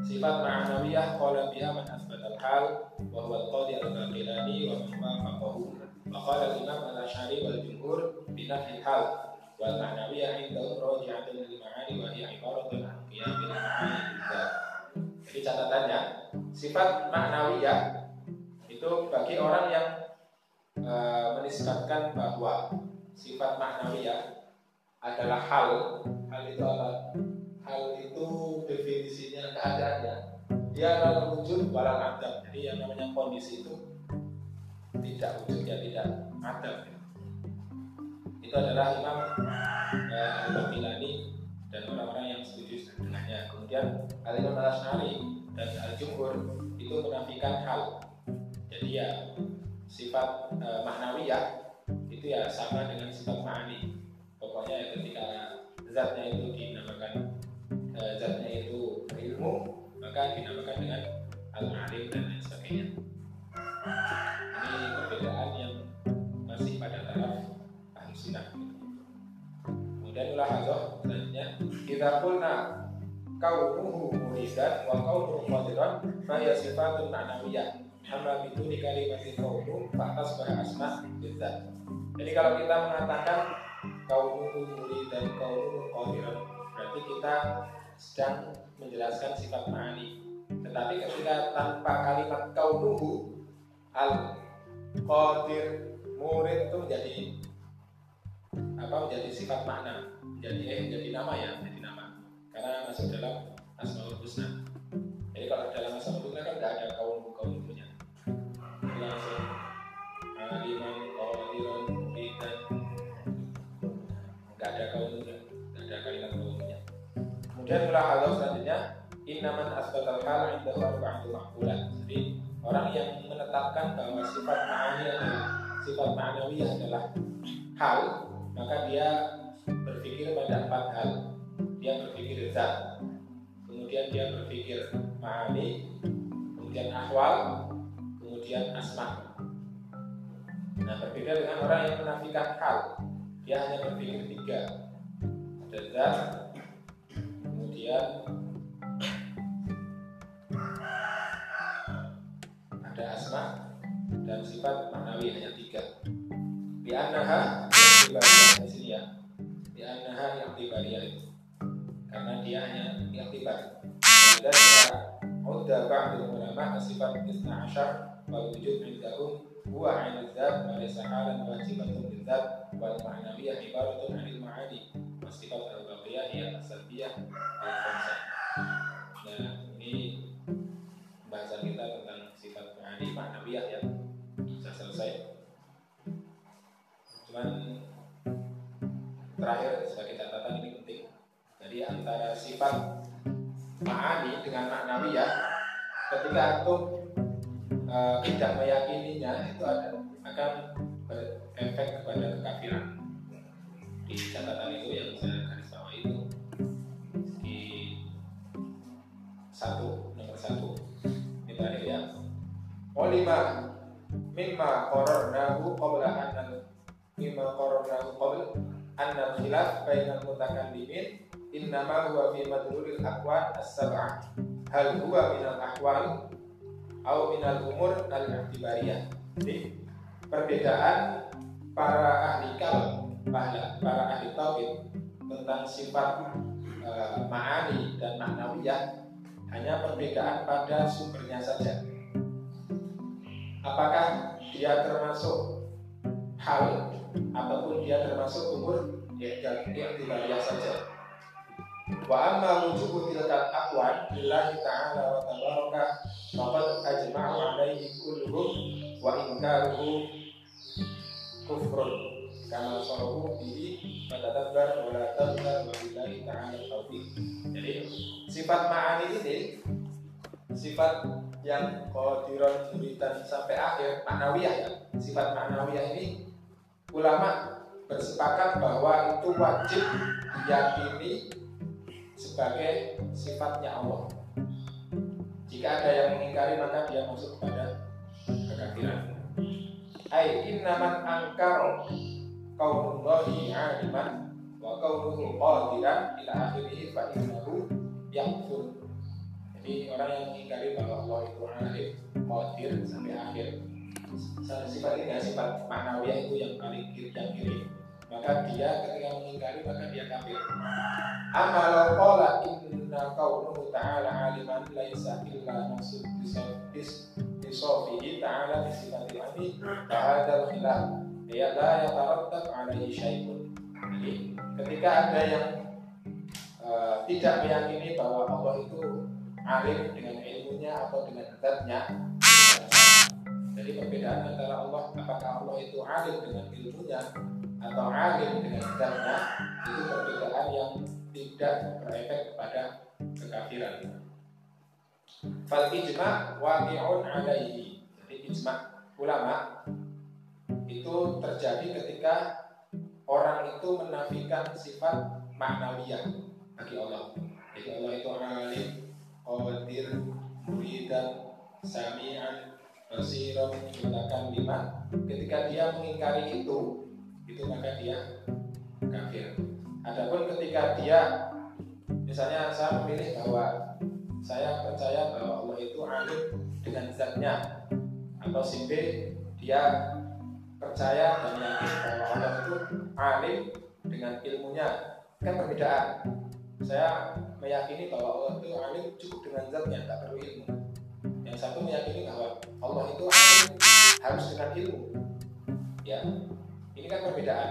Sifat ma'nawiyah qala biha man asbat al-hal wa huwa al-qadi al-baqilani wa man wafaqahu. Wa qala al-imam al-ash'ari wal jumhur bi nafi al-hal wal ma'nawiyah indahum raji'atun lil ma'ani wa hiya ibaratun an qiyam bil ma'ani jadi catatannya sifat ma'nawiyah itu bagi orang yang e, menisbatkan bahwa sifat ma'nawiyah adalah hal hal itu apa? Hal itu definisinya keadaannya. Dia adalah wujud walau adam jadi yang namanya kondisi itu tidak wujud ya tidak adam itu adalah Imam eh, Al-Milani dan orang-orang yang setuju dengannya kemudian Al-Imam Al-Asnari dan Al-Jumhur itu menafikan hal. Jadi ya sifat eh, maknawiyah itu ya sama dengan sifat ma'ani. Pokoknya ketika zatnya itu dinamakan eh, zatnya itu ilmu maka dinamakan dengan al-alim dan lain sebagainya. Ini perbedaan yang masih pada taraf ahli sunnah kemudian mulahadzah selanjutnya kita qulna kaunuhu muridan wa kaunuhu qadiran fa hiya sifatun ma'nawiyah amma biduni kalimatin kaunu fa'tas bahas asma bidzat. Jadi kalau kita mengatakan kaunu muri dan kaunu qadiran berarti kita sedang menjelaskan sifat ma'ani. Tetapi ketika tanpa kalimat kaunuhu al qadir murid itu menjadi apa menjadi sifat makna. Menjadi eh menjadi nama ya menjadi nama. Karena masuk dalam asmaul husna. Jadi kalau dalam asmaul husna kan nggak ada kaum kaum punya langsung aliman qadiran muridan nggak ada kaum nggak ada kalimat kaumnya kemudian mulai hal selanjutnya. Innaman asbatal hal indahu arba'atul maqbulat jadi orang yang menetapkan bahwa sifat adalah sifat ma'nawiyah adalah hal maka dia berpikir pada empat hal. Dia berpikir zat kemudian dia berpikir ma'ani kemudian ahwal kemudian asma. Nah berbeda dengan orang yang menafikan hal. Dia hanya berpikir tiga. Ada zat kemudian ada asma dan sifat maknawi hanya tiga di anaha yang di sini ya. Di anaha yang tibariyah itu karena dia hanya yang tibar dan udah ba'dul ulama sifat isna asyar wal wujud indahum huwa ainul dzat wa laysa halan wajibatun lidzat wal ma'nawiyah ibaratun 'anil ma'ani wa sifat al-baqiyah hiya as-salbiyah al-khamsah cuman terakhir sebagai catatan ini penting jadi antara sifat ma'ani dengan ma'nawiyah ketika antum e, tidak meyakininya itu ada, akan berefek kepada kekafiran. Di catatan itu yang saya garis bawah itu di satu nomor satu. Ini terakhir ya. Olima mimma qararnahu qabla an mimma qararnahu qabla anna khilaf bainal mutakallimin innama huwa fi madlulil aqwal as-sab'ah hal huwa minal ahwal au minal umur al-i'tibariyah. Jadi perbedaan para ahli kalam para, para ahli tauhid tentang sifat e, ma'ani dan maknawiyah hanya perbedaan pada sumbernya saja. Apakah dia termasuk hal ataupun dia termasuk umur i'tibariyah saja. Wa amma wujubu tilkal aqwan lillahi ta'ala wa tabaraka faqad ajma'u alaihi kulluhum wa inkaruhu kufrun. Kama sahabu bihi fatadabbar wa la tabbar wa billahi ta'ala taufiq jadi sifat ma'ani ini sifat yang qadiran muridan sampai akhir maknawiyah ya. Sifat maknawiyah ini ulama bersepakat bahwa itu wajib diyakini sebagai sifatnya Allah. Jika ada yang mengingkari maka dia masuk kepada kekafiran. Ai innaman angkar kaunullahi aliman wa kaunuhu qadiran ila akhirih fa innahu yakfur. Jadi orang yang mengingkari bahwa Allah itu alim, qadir sampai akhir. Sifat ini ya, sifat maknawiyah itu yang paling kiri yang kiri. Maka dia ketika mengingkari maka dia kafir. Amalau qala inna kaunuhu ta'ala aliman laisa illa maksud bisofihi ta'ala bisifati ani fahadal khilaf. Ya la yatarattab alaihi syai'un. Jadi ketika ada yang uh, tidak meyakini bahwa Allah itu alim dengan ilmunya atau dengan zatnya jadi perbedaan antara Allah apakah Allah itu alim dengan ilmunya atau alim dengan zatnya itu perbedaan yang tidak berefek kepada kekafiran. Fal ijma waqi'un alaihi. Jadi ijma ulama itu terjadi ketika orang itu menafikan sifat maknawiyah bagi Allah. Jadi Allah itu alim, qadir, muridan, sami'an, basiran, menggunakan lima. Ketika dia mengingkari itu, itu maka dia kafir. Adapun ketika dia misalnya saya memilih bahwa saya percaya bahwa Allah itu alim dengan zatnya atau si B dia percaya dan yakin bahwa Allah itu alim dengan ilmunya kan perbedaan saya meyakini bahwa Allah itu alim cukup dengan zatnya tak perlu ilmu yang satu meyakini bahwa Allah itu alim harus dengan ilmu. Ya ini kan perbedaan.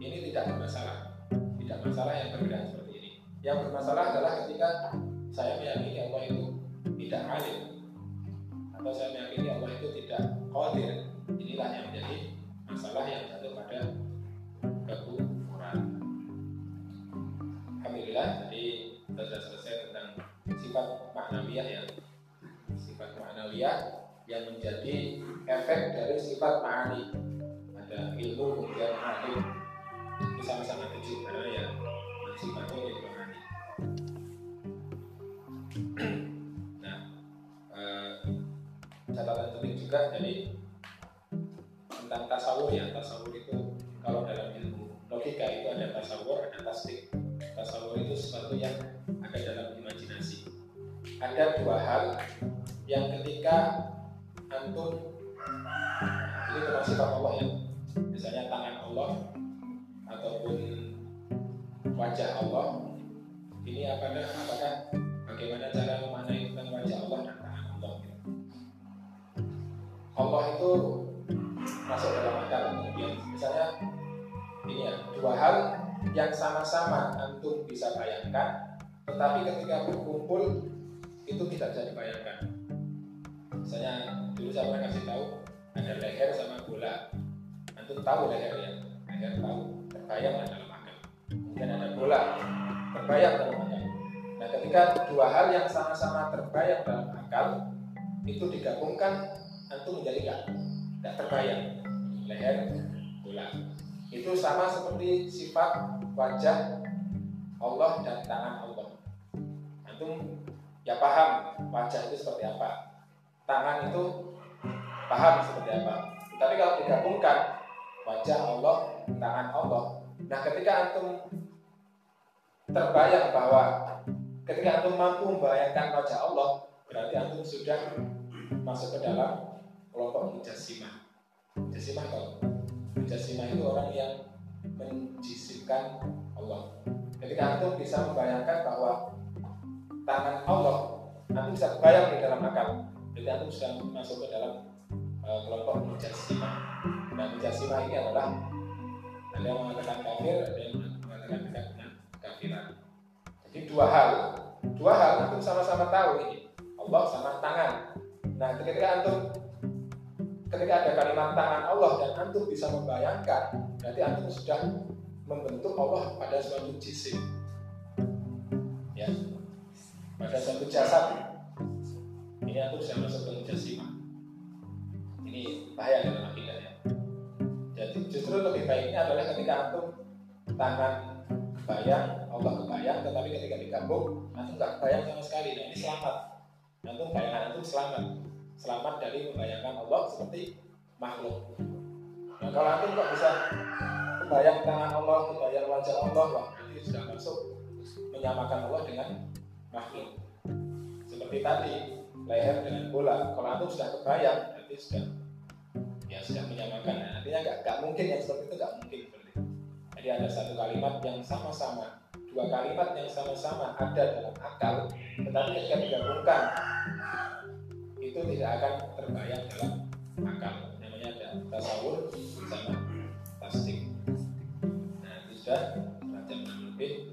Ini tidak bermasalah. Tidak masalah yang perbedaan seperti ini. Yang bermasalah adalah ketika saya meyakini Allah itu tidak alim atau saya meyakini Allah itu tidak qadir. Inilah yang menjadi masalah yang jatuh pada kekufuran Alhamdulillah jadi kita sudah selesai tentang sifat maknawiyah ya sifat maknawiyah yang menjadi efek dari sifat ma'ani. Ada ilmu kemudian alim itu sama-sama tujuh karena ya sifatnya itu ma'ani. Nah eh, catatan penting juga jadi tentang tasawur ya. Tasawur itu kalau dalam ilmu logika itu ada tasawur ada tasdik. Tasawur itu sesuatu yang ada dalam imajinasi ada dua hal. Yang ketika antum ini tentang sifat Allah ya. Misalnya tangan Allah ataupun wajah Allah. Ini apakah apakah bagaimana cara memaknai tentang wajah Allah dan tangan Allah. Allah itu masuk dalam akal. Kemudian misalnya ini ya dua hal yang sama-sama antum bisa bayangkan tetapi ketika berkumpul itu tidak bisa dibayangkan. Misalnya dulu saya pernah kasih tahu ada leher sama bola. Antum tahu leher ya leher tahu terbayang dalam akal. Kemudian ada bola terbayang dalam akal. Nah ketika dua hal yang sama-sama terbayang dalam akal itu digabungkan antum menjadi nggak nggak terbayang. Leher bola. Itu sama seperti sifat wajah Allah dan tangan Allah. Antum ya paham wajah itu seperti apa. Tangan itu paham seperti apa. Tapi kalau digabungkan wajah Allah tangan Allah nah ketika antum terbayang bahwa ketika antum mampu membayangkan wajah Allah berarti antum sudah masuk ke dalam kelompok mujasimah. Mujasimah kalau mujasimah itu orang yang menjisimkan Allah. Ketika antum bisa membayangkan bahwa tangan Allah antum bisa bayang di dalam akal. Jadi antum sudah masuk ke dalam uh, kelompok mujasimah nah mujasimah ini adalah ada yang mengatakan kafir ada yang mengatakan tidak kafiran. Jadi dua hal dua hal antum sama-sama tahu ini. Allah sama tangan. Nah ketika antum ketika ada kalimat tangan Allah dan antum bisa membayangkan berarti antum sudah membentuk Allah pada suatu jisim pada suatu jasad ini sudah masuk ke mujasimah ini bahaya dalam akidah ya jadi justru lebih baiknya adalah ketika antum tangan kebayang Allah kebayang tetapi ketika digabung antum nggak kebayang sama sekali. Nah ini selamat. Antum bayangan antum selamat. Selamat dari membayangkan Allah seperti makhluk. Nah kalau antum kok bisa kebayang tangan Allah kebayang wajah Allah wah berarti sudah masuk menyamakan Allah dengan makhluk seperti tadi leher dengan bola kalau antum sudah kebayang berarti sudah ya sudah menyamakan. Nah, artinya nggak nggak mungkin yang seperti itu nggak mungkin berarti. Jadi ada satu kalimat yang sama-sama dua kalimat yang sama-sama ada dalam akal tetapi ketika digabungkan itu tidak akan terbayang dalam akal. Namanya ada tasawur sama tasdik. Nah itu sudah jam lebih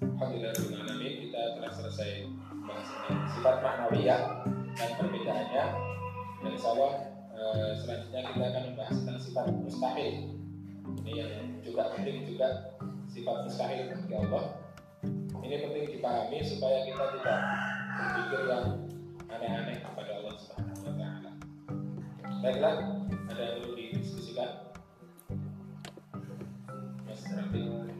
Alhamdulillah sifat maknawiyah dan perbedaannya dan insya Allah eh, selanjutnya kita akan membahas tentang sifat mustahil ini yang juga penting juga sifat mustahil bagi Allah ini penting dipahami supaya kita tidak berpikir yang aneh-aneh kepada Allah Subhanahu wa taala. Baiklah, ada yang perlu didiskusikan? Mas Rafi.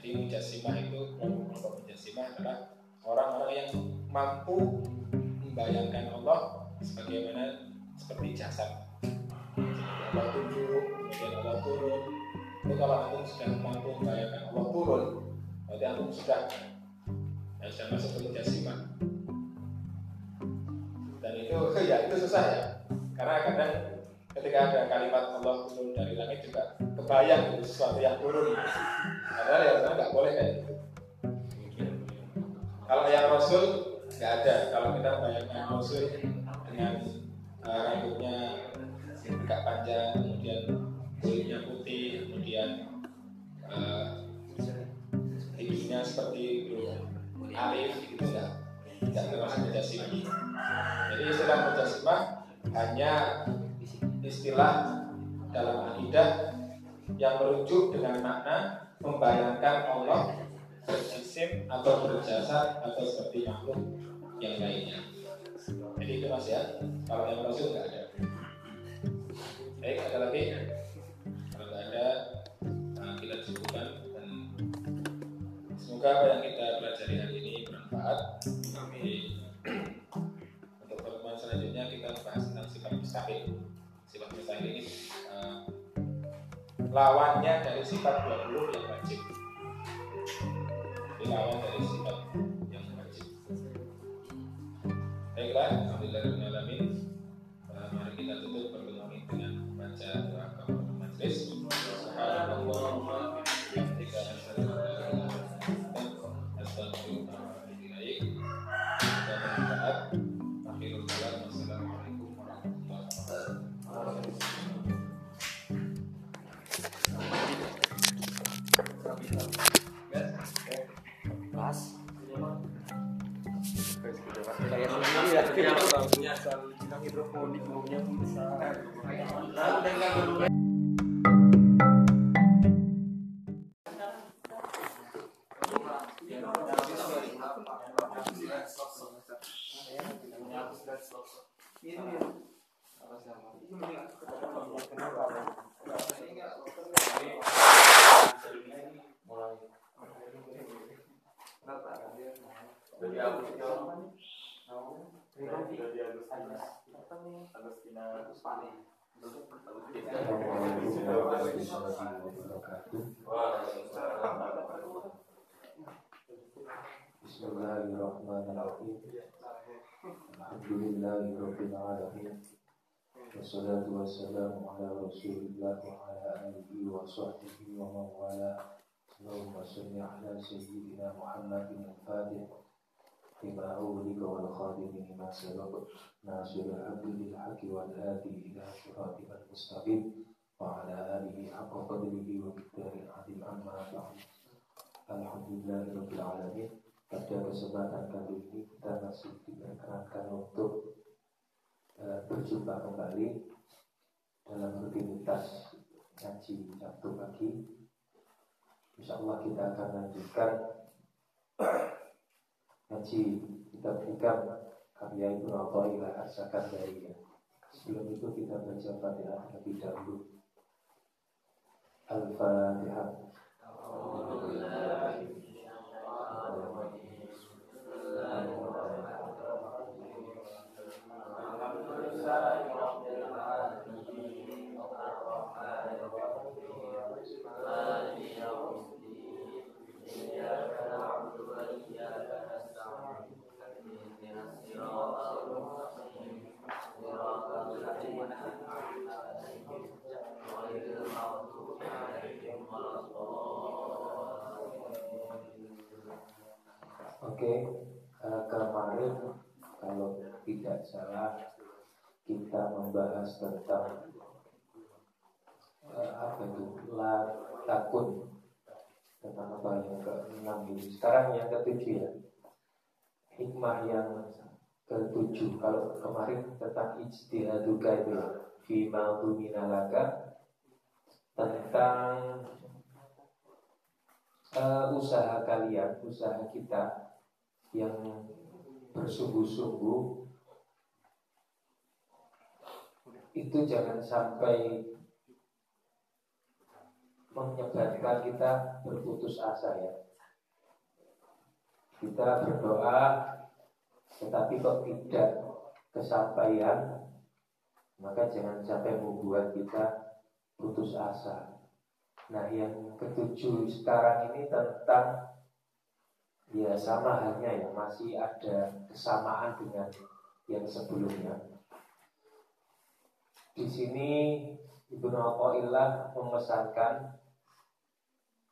Jadi mujassimah itu kelompok mujassimah adalah orang-orang yang mampu membayangkan Allah sebagaimana seperti jasad. Seperti Allah tunjuk, kemudian Allah turun. Itu kalau antum sudah mampu membayangkan Allah turun, berarti antum sudah ya, sudah masuk ke mujassimah. Dan itu ya itu susah ya, karena kadang ketika ada kalimat Allah turun dari langit juga kebayang itu sesuatu yang turun. Padahal ya sebenarnya nggak boleh kayak gitu. Kalau yang Rasul nggak ada. Kalau kita bayangkan Rasul dengan uh, rambutnya agak panjang, kemudian kulitnya putih, kemudian uh, hidungnya seperti alif itu enggak enggak termasuk mujassimah. Jadi istilah mujassimah hanya istilah dalam akidah yang merujuk dengan makna membayangkan Allah berjisim atau berjasa atau seperti makhluk yang lainnya. Jadi itu mas ya. Kalau yang rasul nggak ada. Baik, ada lagi? Kalau nggak ada, nah kita cukupkan dan semoga apa yang kita pelajari hari ini bermanfaat. Jadi, untuk pertemuan selanjutnya kita bahas tentang sifat mustahil. Sifat mustahil ini uh, lawannya dari sifat 20 yang wajib. Lawan dari sifat yang wajib. Baiklah, Alhamdulillahirrahmanirrahim. Uh, mari kita tutup pertemuan ini dengan membaca doa kafaratul majlis. Subhanallahumma wa bihamdika Kayak sendiri ya, kita hidroponik umumnya bisa. الحمد لله رب العالمين. والصلاة والسلام على رسول الله وعلى آله وصحبه ومن والاه. اللهم صل على سيدنا محمد الفاتح لما أولك والخادم لما سبق. ناصر الحق بالحق والهادي إلى صراطك المستقيم. وعلى آله حق قدره وكتاب العدل عما بعد الحمد لله رب العالمين. Pada kesempatan kali ini kita masih diperkenankan untuk uh, berjumpa kembali dalam rutinitas ngaji Sabtu pagi. Insya Allah kita akan lanjutkan ngaji kita berikan karya Ibnu Athaillah Arsakan dari Sebelum itu kita baca Fatihah terlebih dahulu. Al-Fatihah salah kita membahas tentang eh, apa itu la takun tentang apa yang ke-6 ini. Sekarang yang ketujuh ya. Hikmah yang ketujuh. Kalau kemarin tentang ijtihaduka itu ya. Fi ma'duminalaka tentang eh, usaha kalian, usaha kita yang bersungguh-sungguh itu jangan sampai menyebabkan kita berputus asa ya. Kita berdoa tetapi kok tidak kesampaian maka jangan sampai membuat kita putus asa. Nah, yang ketujuh sekarang ini tentang ya sama halnya ya masih ada kesamaan dengan yang sebelumnya. Di sini Ibnu Athaillah memesankan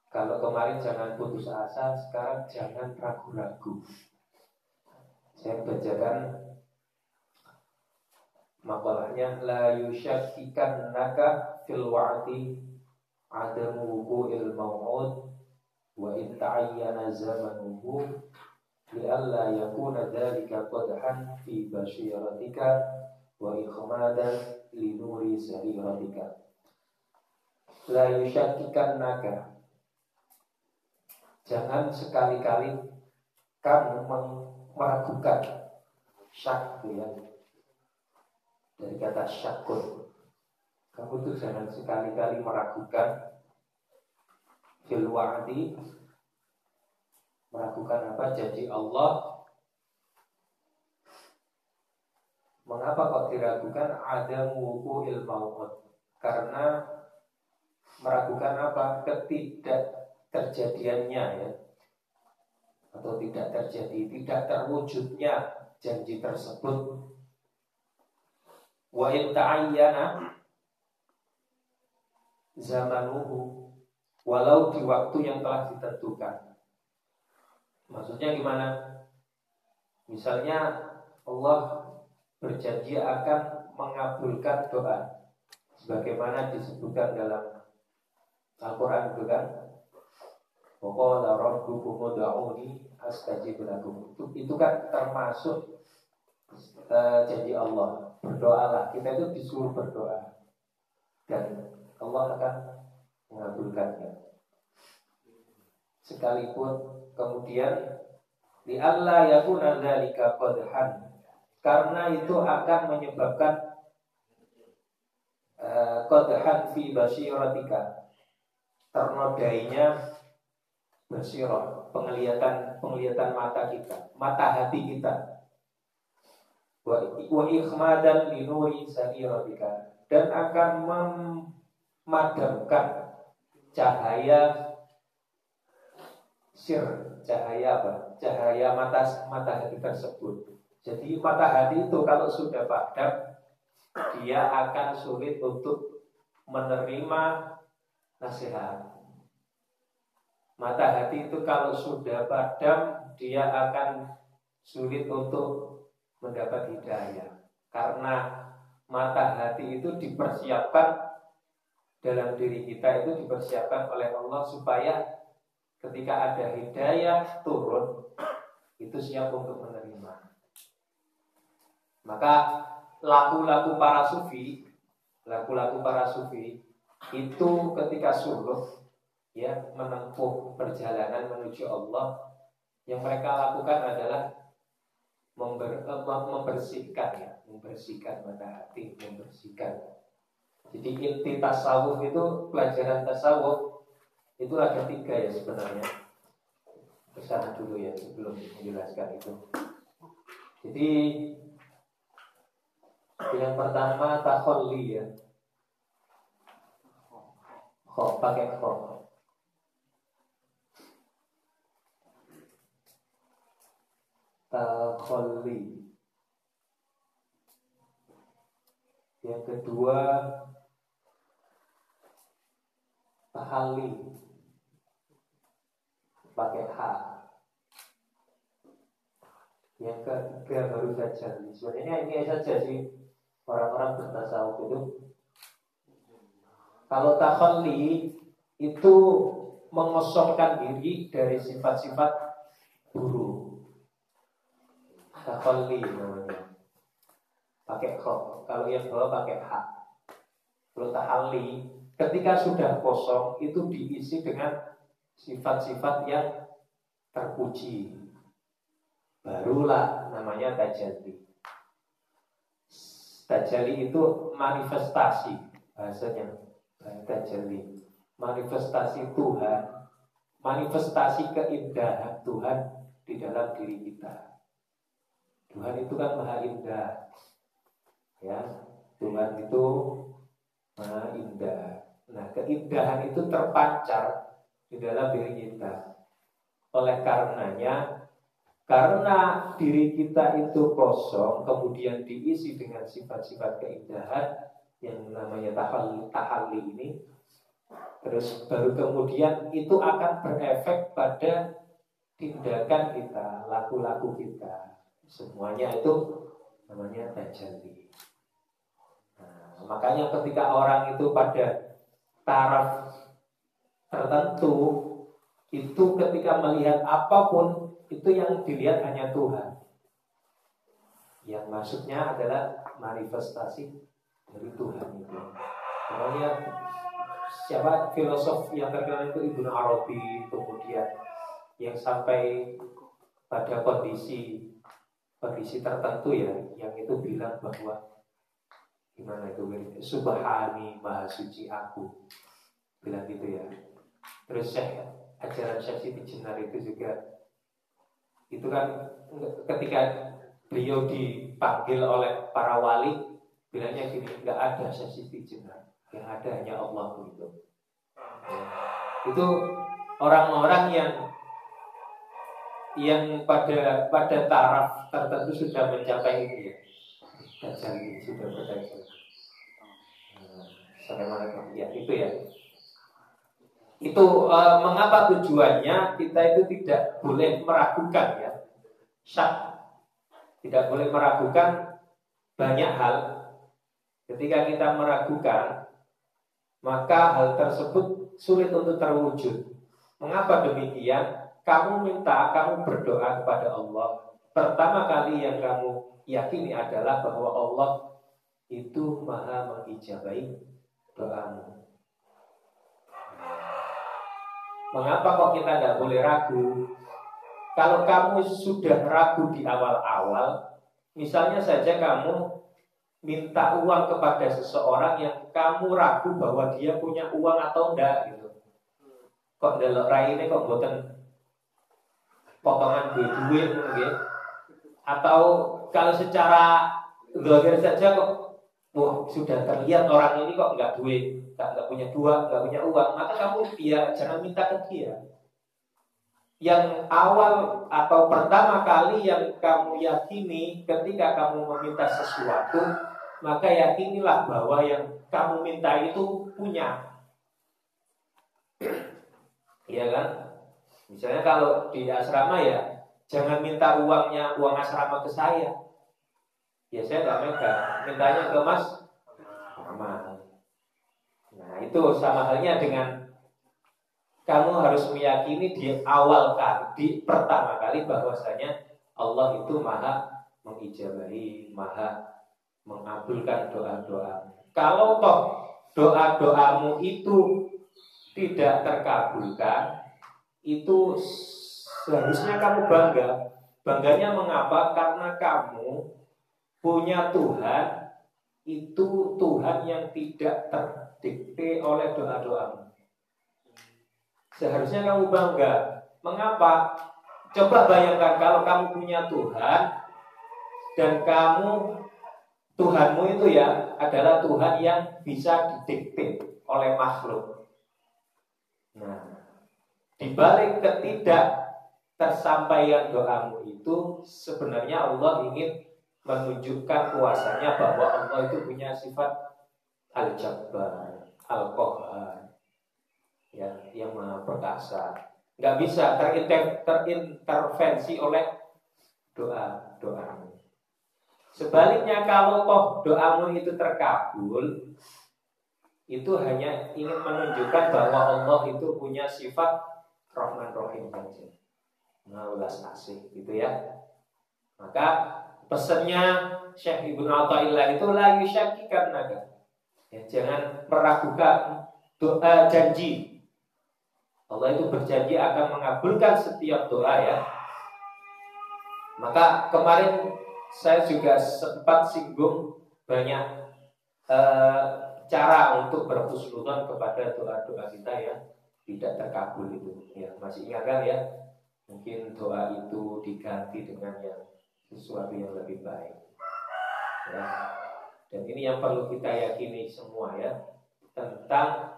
kalau kemarin jangan putus asa, sekarang jangan ragu-ragu. Saya bacakan makalahnya la yusyakkikan naka fil wa'di adamu wuqu'il maw'ud wa in ta'ayyana zamanuhu li'alla yakuna dhalika qadhan fi basyiratika wa ikhmadan li nuri sariratika la yusyakkikan naka jangan sekali-kali kamu meragukan syak ya. Dari kata syakun. Kamu tuh jangan sekali-kali meragukan fil meragukan apa? Janji Allah mengapa kok diragukan ada wuku ilmu karena meragukan apa? Ketidak terjadiannya ya. Atau tidak terjadi tidak terwujudnya janji tersebut. Wa in ta'ayyana zamanuhu walau di waktu yang telah ditentukan. Maksudnya gimana? Misalnya Allah berjanji akan mengabulkan doa sebagaimana disebutkan dalam Al-Qur'an itu kan Pokoknya rabbukum ud'uni astajib lakum. Itu, itu kan termasuk uh, janji Allah. Berdoalah. Kita itu disuruh berdoa. Dan Allah akan mengabulkannya. Sekalipun kemudian di Allah yakuna dzalika qadhan. Karena itu akan menyebabkan uh, qadhan fi basyiratika. Ternodainya basirah, penglihatan penglihatan mata kita, mata hati kita. Wa ikhmadan linuri sariratika dan akan memadamkan cahaya sir, cahaya apa? Cahaya mata mata hati tersebut. Jadi mata hati itu kalau sudah padam dia akan sulit untuk menerima nasihat Mata hati itu kalau sudah padam dia akan sulit untuk mendapat hidayah karena mata hati itu dipersiapkan dalam diri kita itu dipersiapkan oleh Allah supaya ketika ada hidayah turun itu siap untuk menerima. Maka laku-laku para sufi, laku-laku para sufi itu ketika suluh ya menempuh perjalanan menuju Allah yang mereka lakukan adalah member, membersihkan ya membersihkan mata hati membersihkan. Jadi inti tasawuf itu pelajaran tasawuf itu ada tiga ya sebenarnya. Ke sana dulu ya sebelum menjelaskan itu. Jadi yang pertama takholli ya. Kok pakai kok takholli yang kedua tahali. Pakai H yang ketiga baru saja. Sebenarnya ini saja sih orang-orang bertasawuf itu kalau takholli itu mengosongkan diri dari sifat-sifat buruk Takholli namanya. Pakai kho. Kalau yang bawah pakai hak. Kalau tahalli, ketika sudah kosong itu diisi dengan sifat-sifat yang terpuji. Barulah namanya tajalli. Tajali itu manifestasi bahasanya. Tajali manifestasi Tuhan manifestasi keindahan Tuhan di dalam diri kita. Tuhan itu kan maha indah. Ya Tuhan itu maha indah. Nah keindahan itu terpancar di dalam diri kita. Oleh karenanya karena diri kita itu kosong, kemudian diisi dengan sifat-sifat keindahan yang namanya tahalli, tahalli ini, terus baru kemudian itu akan berefek pada tindakan kita, laku-laku kita. Semuanya itu namanya tajalli. Nah, makanya ketika orang itu pada taraf tertentu, itu ketika melihat apa pun itu yang dilihat hanya Tuhan. Yang maksudnya adalah manifestasi dari Tuhan itu. Makanya siapa filosof yang terkenal itu Ibnu Arabi kemudian yang sampai pada kondisi kondisi tertentu ya yang itu bilang bahwa gimana itu subhani maha suci aku bilang gitu ya terus saya ajaran Siti Jenar itu juga. Itu kan ketika beliau dipanggil oleh para wali bilangnya gini nggak ada sesi jenar yang ada hanya Allah ya. itu orang-orang yang yang pada pada taraf tertentu sudah mencapai ini ya. Dajjal ini sudah sampai mana ya itu ya itu e, mengapa tujuannya kita itu tidak boleh meragukan ya? Syak. Tidak boleh meragukan banyak hal. Ketika kita meragukan maka hal tersebut sulit untuk terwujud. Mengapa demikian? Kamu minta kamu berdoa kepada Allah. Pertama kali yang kamu yakini adalah bahwa Allah itu maha mengijabai doamu Mengapa kok kita tidak boleh ragu? Kalau kamu sudah ragu di awal-awal, misalnya saja kamu minta uang kepada seseorang yang kamu ragu bahwa dia punya uang atau enggak gitu. Kok delok rai ini kok buatan potongan duit duit mungkin atau kalau secara zahir saja kok wah sudah terlihat orang ini kok nggak duit nggak nggak punya dua, nggak punya uang, maka kamu ya jangan minta ke dia. Yang awal atau pertama kali yang kamu yakini ketika kamu meminta sesuatu, maka yakinilah bahwa yang kamu minta itu punya. Iya kan? Misalnya kalau di asrama ya, jangan minta uangnya uang asrama ke saya. Ya saya nggak megang, mintanya ke Mas Aman. Nah itu sama halnya dengan kamu harus meyakini di awal kali, di pertama kali bahwasanya Allah itu maha mengijabahi, maha mengabulkan doa-doa. Kalau toh doa-doamu itu tidak terkabulkan, itu seharusnya kamu bangga. Bangganya mengapa? Karena kamu punya Tuhan itu Tuhan yang tidak ter didikte oleh doa-doamu. Seharusnya kamu bangga. Mengapa? Coba bayangkan kalau kamu punya Tuhan dan kamu Tuhanmu itu ya adalah Tuhan yang bisa didikte oleh makhluk. Nah, dibalik ketidak tersampaian doamu itu sebenarnya Allah ingin menunjukkan kuasanya bahwa Allah itu punya sifat Al-Jabbar, Al-Qahar, ya, yang maha perkasa. Nggak bisa terinter, terintervensi oleh doa doamu. Sebaliknya kalau toh doamu itu terkabul, itu hanya ingin menunjukkan bahwa Allah itu punya sifat Rahman Rahim saja. Maulas asih gitu ya. Maka pesannya Syekh Ibnu Athaillah itu la yusyakikan naga. Ya, jangan meragukan doa janji. Allah itu berjanji akan mengabulkan setiap doa ya. Maka kemarin saya juga sempat singgung banyak eh, cara untuk berhusnudzon kepada doa-doa kita yang tidak terkabul itu. Ya, masih ingat kan ya? Mungkin doa itu diganti dengan yang sesuatu yang lebih baik. Ya. Dan ini yang perlu kita yakini semua ya tentang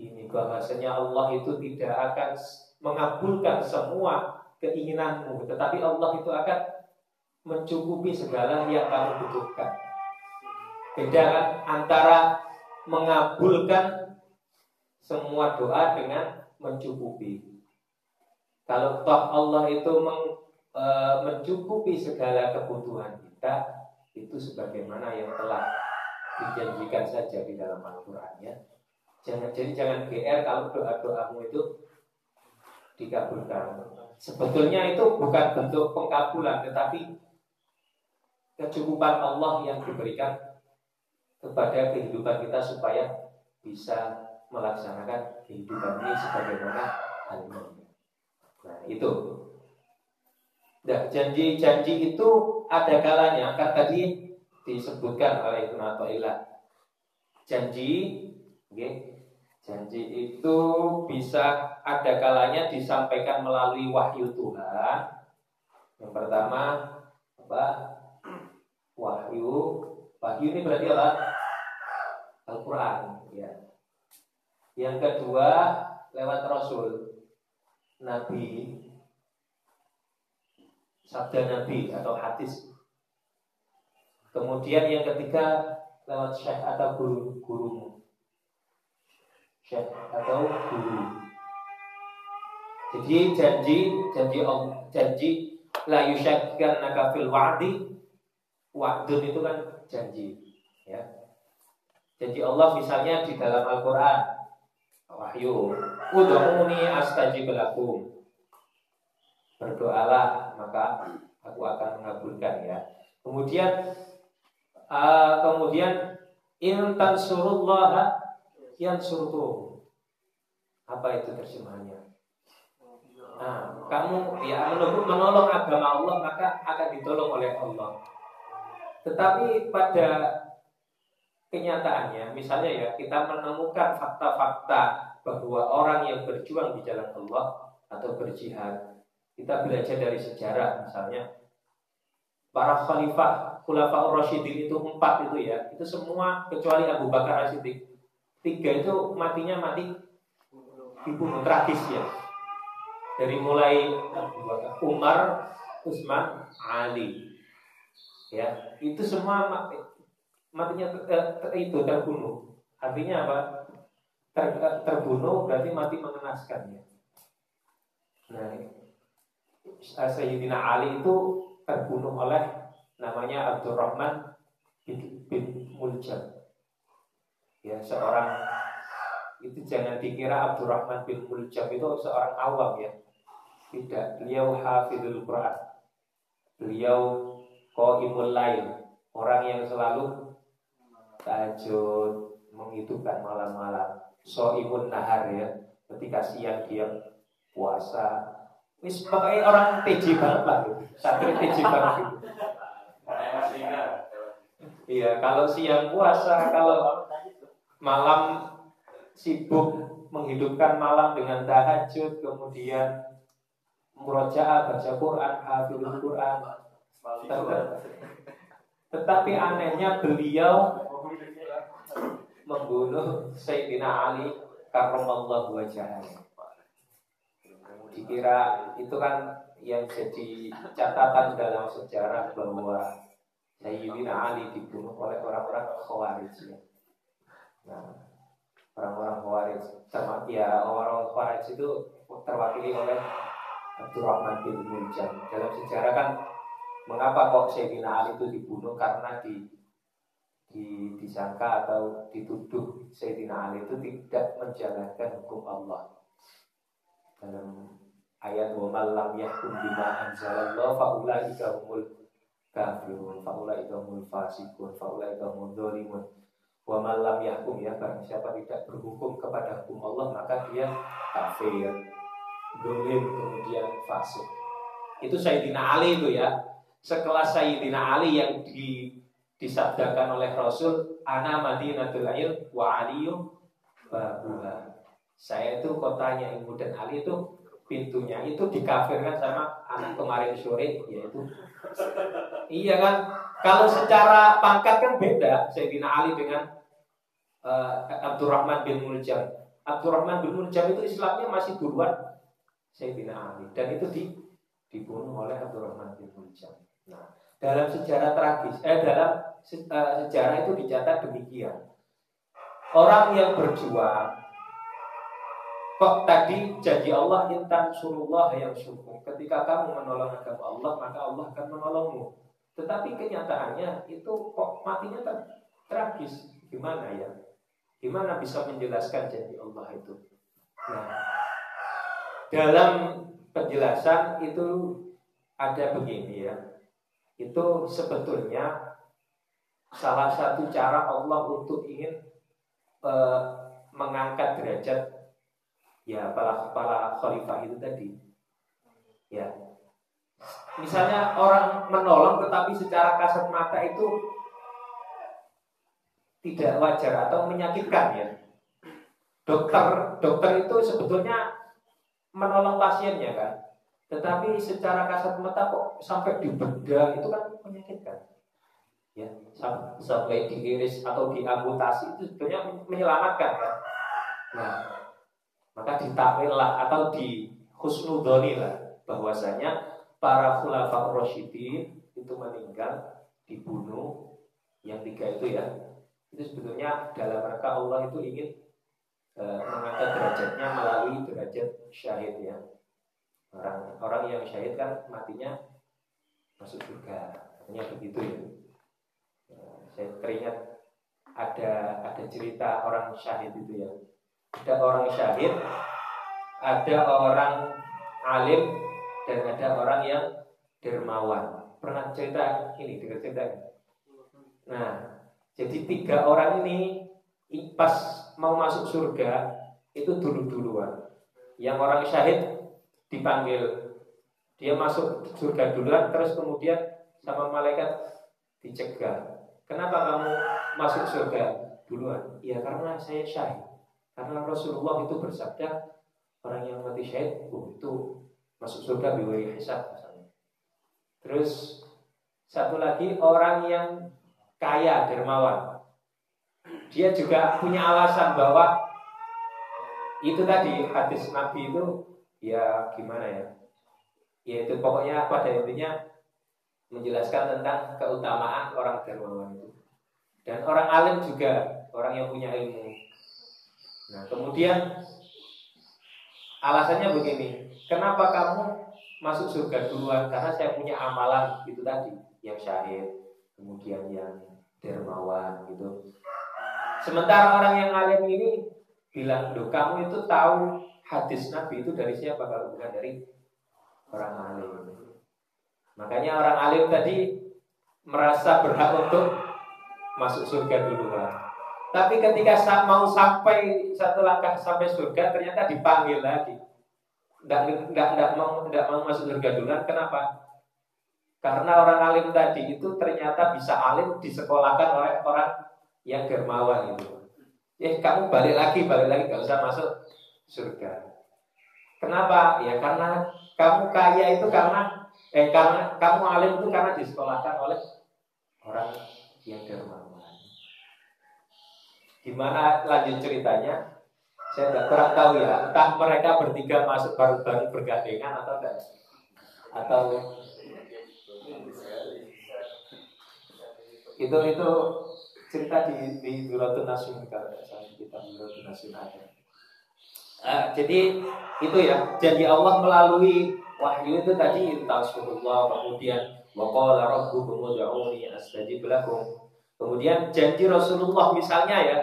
ini bahwasanya Allah itu tidak akan mengabulkan semua keinginanmu, tetapi Allah itu akan mencukupi segala yang kamu butuhkan. Beda kan antara mengabulkan semua doa dengan mencukupi. Kalau toh Allah itu meng, e, mencukupi segala kebutuhan kita, itu sebagaimana yang telah dijanjikan saja di dalam Al-Quran ya. Jangan jadi jangan GR kalau doa-doamu itu dikabulkan. Sebetulnya itu bukan bentuk pengkabulan, tetapi kecukupan Allah yang diberikan kepada kehidupan kita supaya bisa melaksanakan kehidupan ini sebagaimana halnya. Nah itu. Nah, janji-janji itu ada kalanya kan tadi disebutkan oleh Ibnu Athaillah. Janji, okay, janji itu bisa ada kalanya disampaikan melalui wahyu Tuhan. Yang pertama apa? Wahyu. Wahyu ini berarti apa? Al-Quran. Ya. Yang kedua lewat Rasul, Nabi, sabda Nabi atau hadis. Kemudian yang ketiga lewat syekh atau guru gurumu. Syekh atau guru. Jadi janji janji janji la yusyakkan nakafil wa'di wa'dun itu kan janji ya. Janji Allah misalnya di dalam Al-Qur'an wahyu ud'uni astajib lakum berdoalah maka aku akan mengabulkan ya. Kemudian uh, kemudian in tansurullah yansurkum. Apa itu terjemahannya? Nah kamu ya menolong, menolong agama Allah maka akan ditolong oleh Allah. Tetapi pada kenyataannya misalnya ya kita menemukan fakta-fakta bahwa orang yang berjuang di jalan Allah atau berjihad kita belajar dari sejarah misalnya. Para khalifah khulafaur rasyidin itu empat itu ya. Itu semua kecuali Abu Bakar As-Siddiq. Tiga itu matinya mati dibunuh tragis ya. Dari mulai Umar Utsman Ali. Ya itu semua mati, matinya eh, itu terbunuh. Artinya apa? Ter, terbunuh berarti mati mengenaskan ya. Nah Sayyidina Ali itu terbunuh oleh namanya Abdurrahman bin, bin Muljam. Ya, seorang itu jangan dikira Abdurrahman bin Muljam itu seorang awam ya. Tidak, beliau hafidul Quran. Beliau qaimul lain, orang yang selalu tahajud, menghidupkan malam-malam. Soimun nahar ya, ketika siang dia puasa, Wis pokoknya orang TJ banget lah gitu. Santri TJ banget. Iya, kalau siang puasa, kalau malam sibuk menghidupkan malam dengan tahajud, kemudian murojaah, baca Quran, hafizul Quran. Tetapi anehnya beliau membunuh Sayyidina Ali karramallahu wajahnya dikira itu kan yang jadi catatan dalam sejarah bahwa Sayyidina Ali dibunuh oleh orang-orang Khawarij ya. Nah, orang-orang Khawarij termasuk ya orang-orang Khawarij itu terwakili oleh Abdurrahman bin Muljam. Dalam sejarah kan mengapa kok Sayyidina Ali itu dibunuh karena di di, disangka atau dituduh Sayyidina Ali itu tidak menjalankan hukum Allah dalam ayat wa malam yahkum bima anzalallah faulaika humul kafirun faulaika humul fasikun faulaika humul dzalimun wa malam yahkum ya barang siapa tidak berhukum kepada hukum Allah maka dia kafir dolim kemudian fasik. Itu Sayyidina Ali itu ya. Sekelas Sayyidina Ali yang di disabdakan oleh Rasul, "Ana Madinatul Ilm wa Aliyum babuha." Saya itu kotanya ilmu dan Ali itu pintunya itu dikafirkan sama anak kemarin sore yaitu iya kan? Kalau secara pangkat kan beda Sayyidina Ali dengan uh, Abdurrahman bin Muljam. Abdurrahman bin Muljam itu Islamnya masih duluan Sayyidina Ali. Dan itu di, dibunuh oleh Abdurrahman bin Muljam. Nah dalam sejarah tragis eh dalam uh, sejarah itu dicatat demikian. Orang yang berjuang Kok tadi janji Allah intan surullah yang syukur. Ketika kamu menolong agama Allah, maka Allah akan menolongmu. Tetapi kenyataannya itu kok matinya kan tragis. Gimana ya? Gimana bisa menjelaskan janji Allah itu? Nah, dalam penjelasan itu ada begini ya. Itu sebetulnya salah satu cara Allah untuk ingin uh, mengangkat derajat ya para para khalifah itu tadi. Ya. Misalnya orang menolong tetapi secara kasat mata itu tidak wajar atau menyakitkan ya. Dokter dokter itu sebetulnya menolong pasiennya kan. Tetapi secara kasat mata kok sampai dibedah itu kan menyakitkan. Ya sampai diiris atau diamputasi itu sebetulnya menyelamatkan kan. Nah maka ditakwillah atau di husnudonilah bahwasanya para khulafa rasyidin itu meninggal dibunuh. Yang tiga itu ya. Itu sebetulnya dalam rangka Allah itu ingin e, mengangkat derajatnya melalui derajat syahid ya. Orang orang yang syahid kan matinya masuk surga. Katanya begitu ya. E, saya teringat ada ada cerita orang syahid itu ya ada orang syahid, ada orang alim, dan ada orang yang dermawan. Pernah cerita ini, dengar cerita ini? Nah, jadi tiga orang ini pas mau masuk surga itu dulu-duluan. Yang orang syahid dipanggil, dia masuk surga duluan, terus kemudian sama malaikat dicegah. Kenapa kamu masuk surga duluan? Ya karena saya syahid. Karena Rasulullah itu bersabda orang yang mati syahid oh, itu masuk surga biwari hisab misalnya. Terus satu lagi orang yang kaya dermawan. Dia juga punya alasan bahwa itu tadi hadis Nabi itu ya gimana ya? Ya itu pokoknya pada intinya menjelaskan tentang keutamaan orang dermawan itu. Dan orang alim juga orang yang punya ilmu Nah, kemudian alasannya begini, kenapa kamu masuk surga duluan? Karena saya punya amalan itu tadi, yang syahid, kemudian yang dermawan gitu. Sementara orang yang alim ini bilang, loh kamu itu tahu hadis Nabi itu dari siapa kalau bukan dari orang alim. Makanya orang alim tadi merasa berhak untuk masuk surga duluan. Tapi ketika mau sampai satu langkah sampai surga, ternyata dipanggil lagi. Tidak tidak mau tidak mau masuk surga duluan. Kenapa? Karena orang alim tadi itu ternyata bisa alim disekolahkan oleh orang yang dermawan itu. Eh kamu balik lagi, balik lagi, gak usah masuk surga. Kenapa? Ya karena kamu kaya itu karena eh karena kamu alim itu karena disekolahkan oleh orang yang dermawan. Gimana lanjut ceritanya? Saya tidak kurang tahu ya. Entah mereka bertiga masuk baru-baru bergandengan atau enggak? Atau itu itu cerita di di Duratun Nasun kalau kita Duratun Nasun ada. Uh, jadi itu ya janji Allah melalui wahyu itu tadi Rasulullah kemudian waqala rabbukum ud'uni astajib lakum Kemudian janji Rasulullah misalnya ya,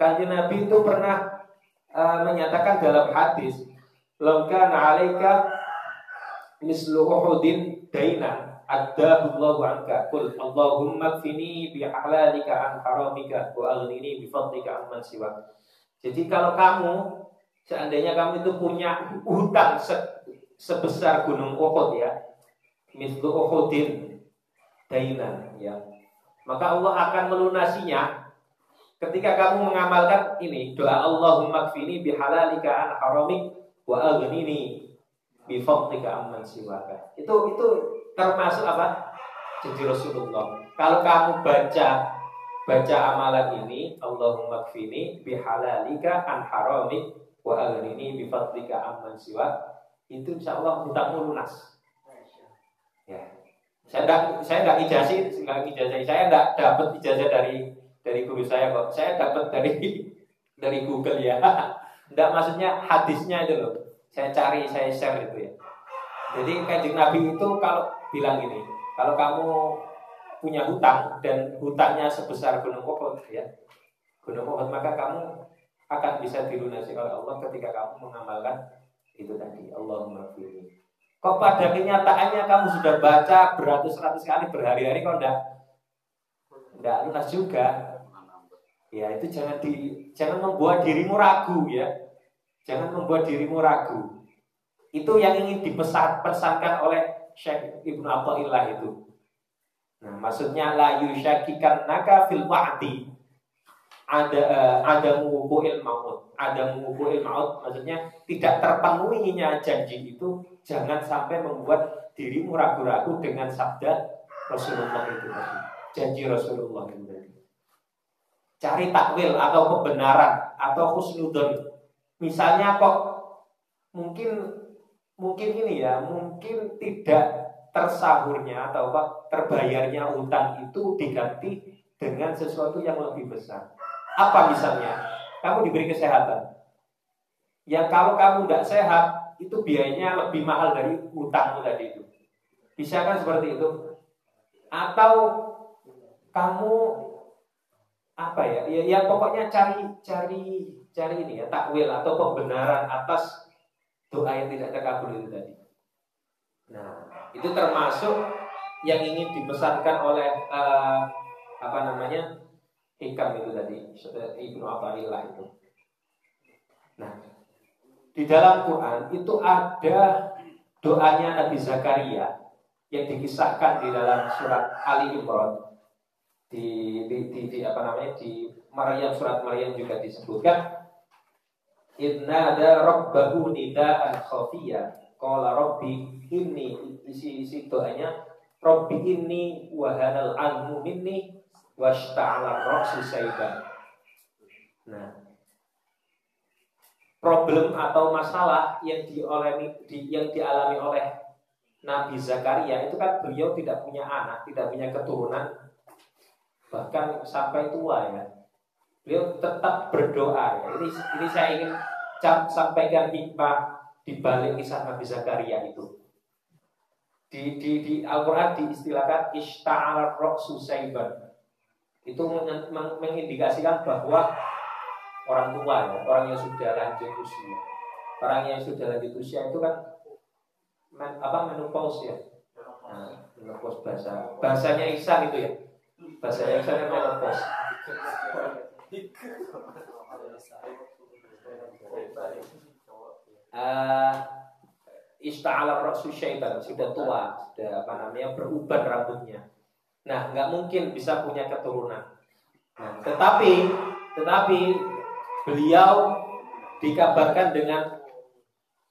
kanjeng Nabi itu pernah uh, menyatakan dalam hadis, "Lam alaika mislu Uhudin daina addahu Allah anka qul Allahumma kfini bi halalika an haramika wa aghnini bi fadlika amman siwak." Jadi kalau kamu seandainya kamu itu punya hutang se sebesar gunung Uhud ya, mislu Uhudin daina ya maka Allah akan melunasinya ketika kamu mengamalkan ini doa Allahumma kfini bihalalika an haramik wa aghnini bi fadlika amman siwaka. Itu itu termasuk apa? Jadi Rasulullah. Kalau kamu baca baca amalan ini Allahumma kfini bihalalika an haramik wa aghnini bi fadlika amman siwaka itu insya Allah hutangmu lunas. Ya. Saya enggak saya enggak ijazah, enggak ijazah. Saya enggak dapat ijazah dari dari guru saya kok. Saya dapat dari dari Google ya. Enggak maksudnya hadisnya itu loh. Saya cari, saya share itu ya. Jadi kanjeng Nabi itu kalau bilang gini, kalau kamu punya hutang dan hutangnya sebesar gunung Uhud ya, gunung Uhud maka kamu akan bisa dilunasi oleh Allah ketika kamu mengamalkan itu tadi Allahumma firli Kok pada kenyataannya kamu sudah baca beratus-ratus kali berhari-hari kok enggak enggak lunas juga. Ya itu jangan di jangan membuat dirimu ragu ya. Jangan membuat dirimu ragu. Itu yang ingin dipesan pesankan oleh Syekh Ibnu Athaillah itu. Nah, maksudnya la yusyakikan naka fil wa'di. Ada uh, ada mengukuhil maut, ada mengukuhil maut maksudnya tidak terpenuhinya janji itu jangan sampai membuat dirimu ragu-ragu dengan sabda Rasulullah itu tadi. Janji Rasulullah itu tadi. Cari takwil atau kebenaran atau husnudon. Misalnya kok mungkin mungkin ini ya, mungkin tidak tersahurnya atau apa terbayarnya utang itu diganti dengan sesuatu yang lebih besar. Apa misalnya? Kamu diberi kesehatan. Yang kalau kamu tidak sehat, itu biayanya lebih mahal dari utangmu tadi itu. Bisa kan seperti itu? Atau kamu apa ya? Ya, ya pokoknya cari cari cari ini ya takwil atau pembenaran atas doa yang tidak terkabul itu tadi. Nah, itu termasuk yang ingin dipesankan oleh uh, apa namanya hikam itu tadi Ibnu Athaillah itu. Nah, di dalam Quran itu ada doanya Nabi Zakaria yang dikisahkan di dalam surat Ali Imran. Di, di, di, di apa namanya di Maryam surat Maryam juga disebutkan. Inna ada rabbahu nida'an khafiyya Qala rabbi inni isi isi doanya. Rabbi inni wahanal anhu minni washta'ala ra'su sayban. Nah, problem atau masalah yang dialami di, yang dialami oleh Nabi Zakaria itu kan beliau tidak punya anak, tidak punya keturunan, bahkan sampai tua ya. Beliau tetap berdoa. Ya. Ini ini saya ingin sampaikan hikmah di balik kisah Nabi Zakaria itu. Di di di Al-Qur'an diistilahkan ishta'al ra'su sayban. Itu mengindikasikan bahwa orang tua ya, orang yang sudah lanjut usia. Orang yang sudah lanjut usia itu kan men, apa menopause ya. Nah, menopause bahasa bahasanya Ihsan itu ya. Bahasanya Ihsan itu menopause. Uh, Ista'ala ra'su syaitan Sudah tua Sudah apa namanya Beruban rambutnya Nah nggak mungkin bisa punya keturunan Nah tetapi Tetapi Beliau dikabarkan dengan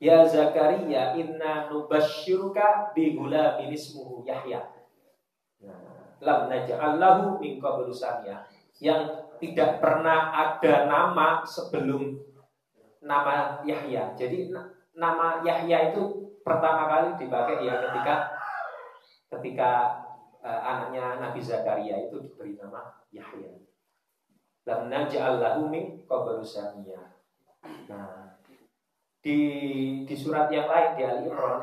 Ya Zakaria inna nubashiruka bi gulamin ismuhu Yahya. Nah, lam naj'al lahu min qablu Yang tidak pernah ada nama sebelum nama Yahya. Jadi nama Yahya itu pertama kali dipakai ya ketika ketika uh, anaknya Nabi Zakaria itu diberi nama Yahya lam naj'al lahu min qablu Nah, di di surat yang lain di Ali Imran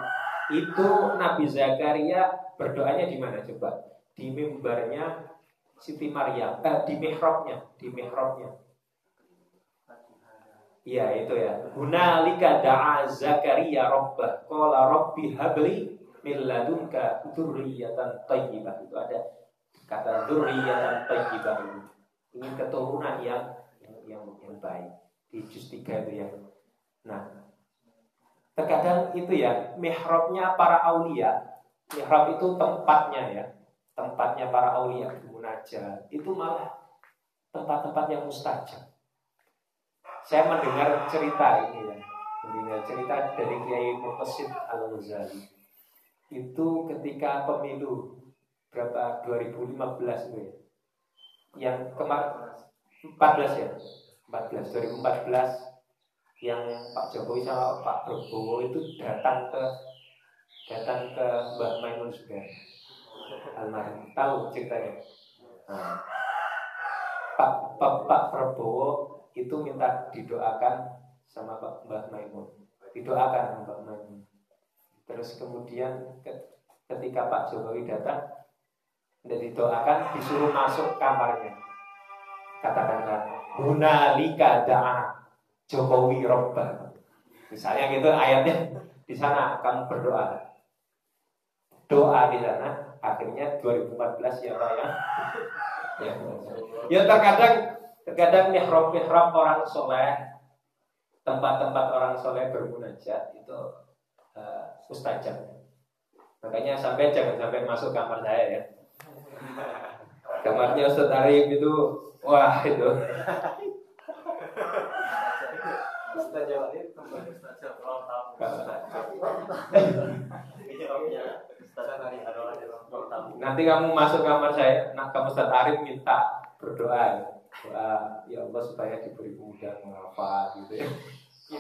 itu Nabi Zakaria berdoanya di mana coba? Di mimbarnya Siti Maryam, eh, di mihrabnya, di mihrabnya. Iya itu ya. Hunalika da'a Zakaria rabbah. Qala rabbi habli min ladunka dzurriyyatan thayyibah. Itu ada kata dzurriyyatan thayyibah itu ingin keturunan yang yang yang, yang baik di juz 3 itu ya. Nah, terkadang itu ya mihrabnya para aulia. Mihrab itu tempatnya ya. tempatnya para aulia munajat itu malah tempat-tempat yang mustajab. Saya mendengar cerita ini ya, mendengar cerita dari Kiai Muqtasid Al Ghazali. Itu ketika pemilu berapa? 2015 itu ya. Yang kemarin 14 ya. 14 2014 yang Pak Jokowi sama Pak Prabowo itu datang ke datang ke Mbak Maimun juga almarhum. Tahu ceritanya? Nah, Pak, Pak, Pak Prabowo itu minta didoakan sama Pak Mbak Maimun. Didoakan sama Mbak Maimun terus kemudian ketika Pak Jokowi datang dan didoakan disuruh masuk kamarnya. Katakanlah Hunalika da'a Jokowi Robba misalnya gitu ayatnya di sana kamu berdoa. Doa di sana akhirnya 2014 ya Pak ya. Ya, ya terkadang terkadang mihrab mihrab orang soleh tempat-tempat orang soleh bermunajat itu uh, mustajab makanya sampai jangan sampai masuk kamar saya ya. Kamarnya Ustaz Arif itu wah itu. Nanti kamu masuk kamar saya, nah kamu Ustaz Arif minta berdoa ya. Doa ya Allah supaya diberi mudah menghafal gitu ya. Itu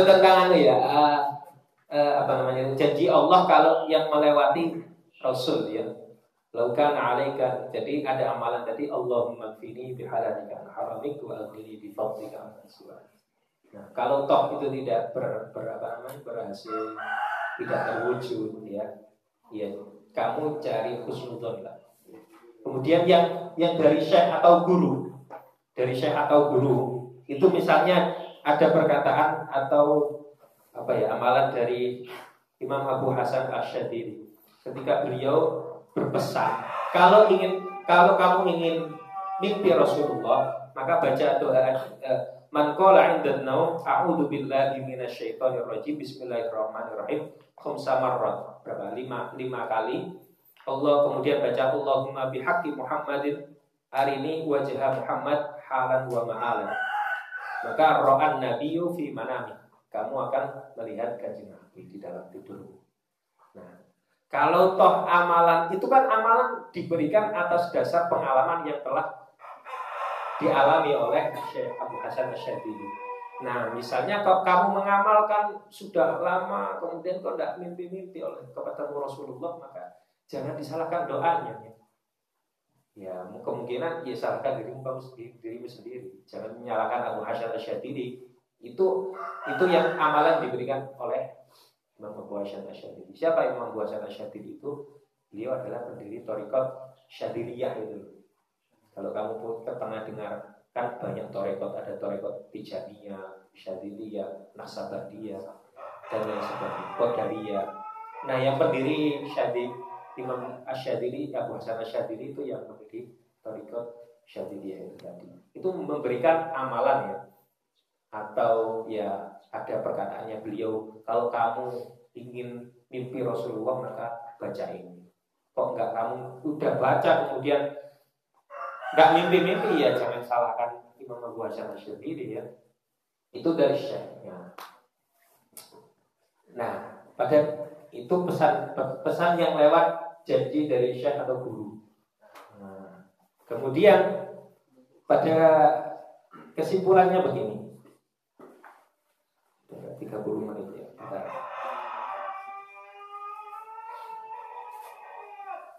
tentang anu ya, uh, uh, apa namanya janji Allah kalau yang melewati Rasul ya. Laukan alaika Jadi ada amalan tadi Allahumma fini bihalalika haramik wa aghnini bifadlika Nah, kalau toh itu tidak ber, ber apa namanya berhasil tidak terwujud ya, ya kamu cari khusnudon lah. Kemudian yang yang dari syekh atau guru, dari syekh atau guru itu misalnya ada perkataan atau apa ya amalan dari Imam Abu Hasan Asyadiri ketika beliau berpesan kalau ingin kalau kamu ingin mimpi Rasulullah maka baca doa uh, man qala 'inda naum a'udzu billahi minasyaitonir rajim bismillahirrahmanirrahim khamsa marrat. Berapa? Lima lima kali. Allah kemudian baca Allahumma bihaqqi Muhammadin. Arini wajah Muhammad halan wa ma'alan maka ro'an nabiyyu fi manami. Kamu akan melihat kanjeng Nabi di dalam tidurmu. Nah kalau toh amalan itu kan amalan diberikan atas dasar pengalaman yang telah dialami oleh Syekh Abu Hasan Asyadili. Nah, misalnya kalau kamu mengamalkan sudah lama, kemudian kau tidak mimpi-mimpi oleh kepada Rasulullah, maka jangan disalahkan doanya. Ya, ya kemungkinan ya salahkan dirimu kamu sendiri, dirimu sendiri. Jangan menyalahkan Abu Hasan Asyadili. Itu itu yang amalan diberikan oleh Imam Abu Hasan Asyadili. Siapa Imam Abu Hasan Asyadili itu? Beliau adalah pendiri Torikot Syadiliyah itu. Kalau kamu pun pernah dengar kan banyak torekot, ada torekot Tijaniyah, Syadiliyah, Nasabadiyah, dan lain sebagainya, Qadariyah. Nah yang pendiri Syadil, Imam Asyadili, Abu Hasan Asyadili itu yang pendiri Torikot Syadiliyah itu tadi. Itu memberikan amalan ya, atau ya ada perkataannya beliau kalau kamu ingin mimpi Rasulullah maka baca ini kok enggak kamu udah baca kemudian enggak mimpi-mimpi ya jangan salahkan Imam Abu Hasan sendiri ya itu dari syekhnya nah pada itu pesan pesan yang lewat janji dari syekh atau guru nah, kemudian pada kesimpulannya begini 30 menit ya. Bentar.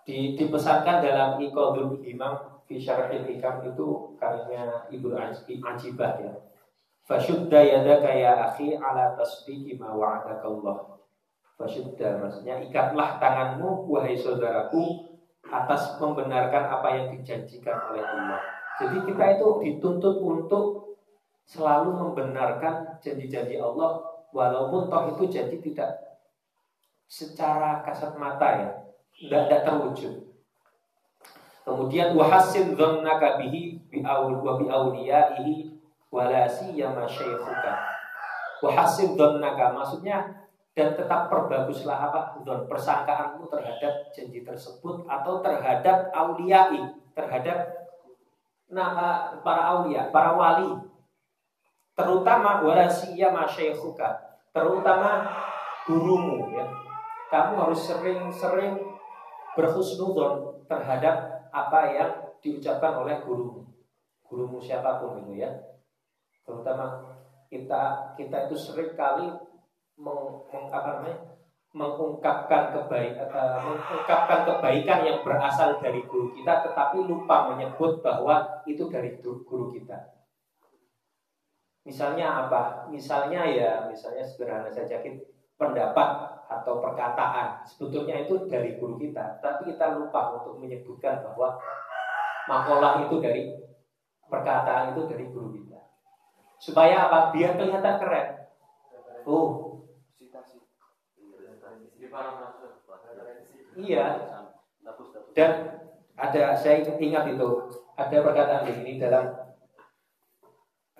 Di, dipesankan dalam Iqadul Imam fi Syarhil Hikam itu karya Ibu Ajibah ya. Fasyudda yadaka ya akhi ala tasdiqi ma wa'adaka Allah. Fasyudda maksudnya ikatlah tanganmu wahai saudaraku atas membenarkan apa yang dijanjikan oleh Allah. Jadi kita itu dituntut untuk selalu membenarkan janji-janji Allah walaupun toh itu jadi tidak secara kasat mata ya tidak terwujud kemudian wahasin dzannaka bihi bi wa bi awliyaihi wala siyama syaikhuka wa hasib dhannaka maksudnya dan tetap perbaguslah apa? Don persangkaanmu terhadap janji tersebut atau terhadap auliyai terhadap nah, para aulia para wali. Terutama wala siyama syaikhuka terutama gurumu ya. Kamu harus sering-sering berhusnudon terhadap apa yang diucapkan oleh gurumu. Gurumu siapa pun itu ya. Terutama kita kita itu sering kali meng, meng, apa namanya mengungkapkan kebaik uh, mengungkapkan kebaikan yang berasal dari guru kita tetapi lupa menyebut bahwa itu dari guru kita. Misalnya apa? Misalnya ya misalnya sederhana saja pendapat atau perkataan sebetulnya itu dari guru kita tapi kita lupa untuk menyebutkan bahwa makalah itu dari perkataan itu dari guru kita Supaya apa? Biar kelihatan keren. Oh. Iya. Dan ada saya ingat itu ada perkataan di sini dalam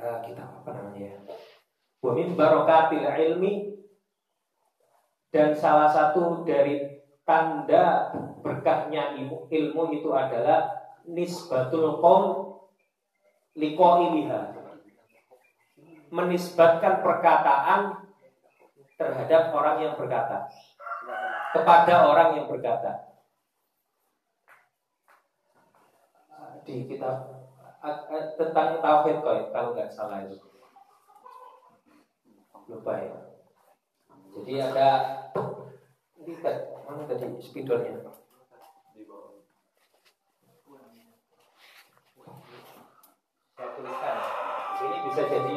uh, kitab apa namanya ya? Wa ilmi dan salah satu dari tanda berkahnya ilmu, ilmu itu adalah nisbatul qaul liqailiha menisbatkan perkataan terhadap orang yang berkata. Kepada orang yang berkata. Di kitab tentang tauhid kalau nggak salah itu. Lupa ya jadi ada ini mana tadi spidolnya? Saya tuliskan ini bisa jadi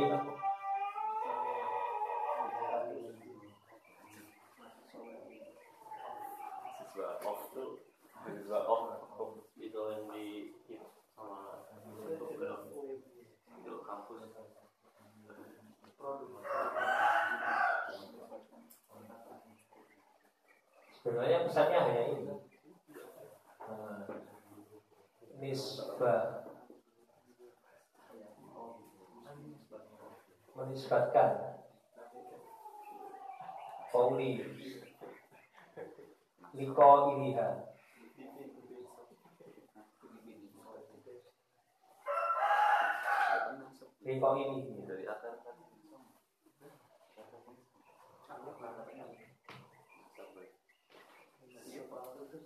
Sebenarnya pesannya hanya ini. Nah, nisbah menisbatkan. Kauli Liko iliha. Liko ini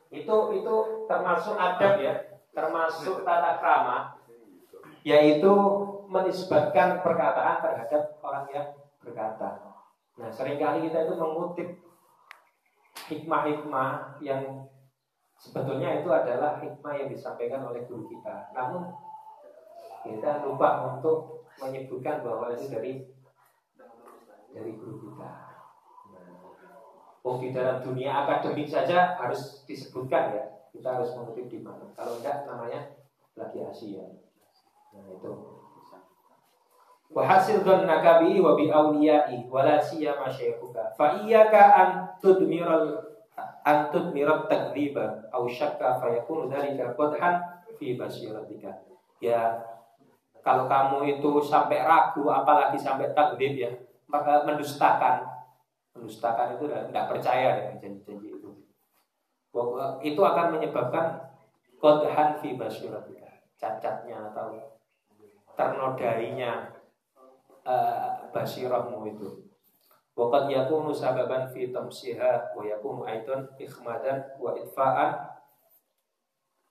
itu itu termasuk adab ya termasuk tata krama yaitu menisbatkan perkataan terhadap orang yang berkata. Nah, sering kali kita itu mengutip hikmah-hikmah yang sebetulnya itu adalah hikmah yang disampaikan oleh guru kita. Namun kita lupa untuk menyebutkan bahwa itu dari dari guru kita. Oh di dalam dunia akademik saja harus disebutkan ya. Kita harus mengutip di mana. Kalau enggak namanya lagi Asia. Nah itu. Wa hasil dzannaka bi wa bi awliyai wa la siyama syaykhuka. Fa iyyaka an tudmiral an tudmirat takdziba aw syakka fa yakunu dzalika qadhan fi basiratika. Ya kalau kamu itu sampai ragu apalagi sampai takdzib ya, maka mendustakan. Mendustakan itu tidak percaya dengan janji-janji itu. Itu akan menyebabkan qadhan fi basiratika. Cacatnya atau ternodainya uh, basirahmu itu. Waqad yakunu sababan fi tamsiha wa yakunu aidan ikhmadan wa itfa'an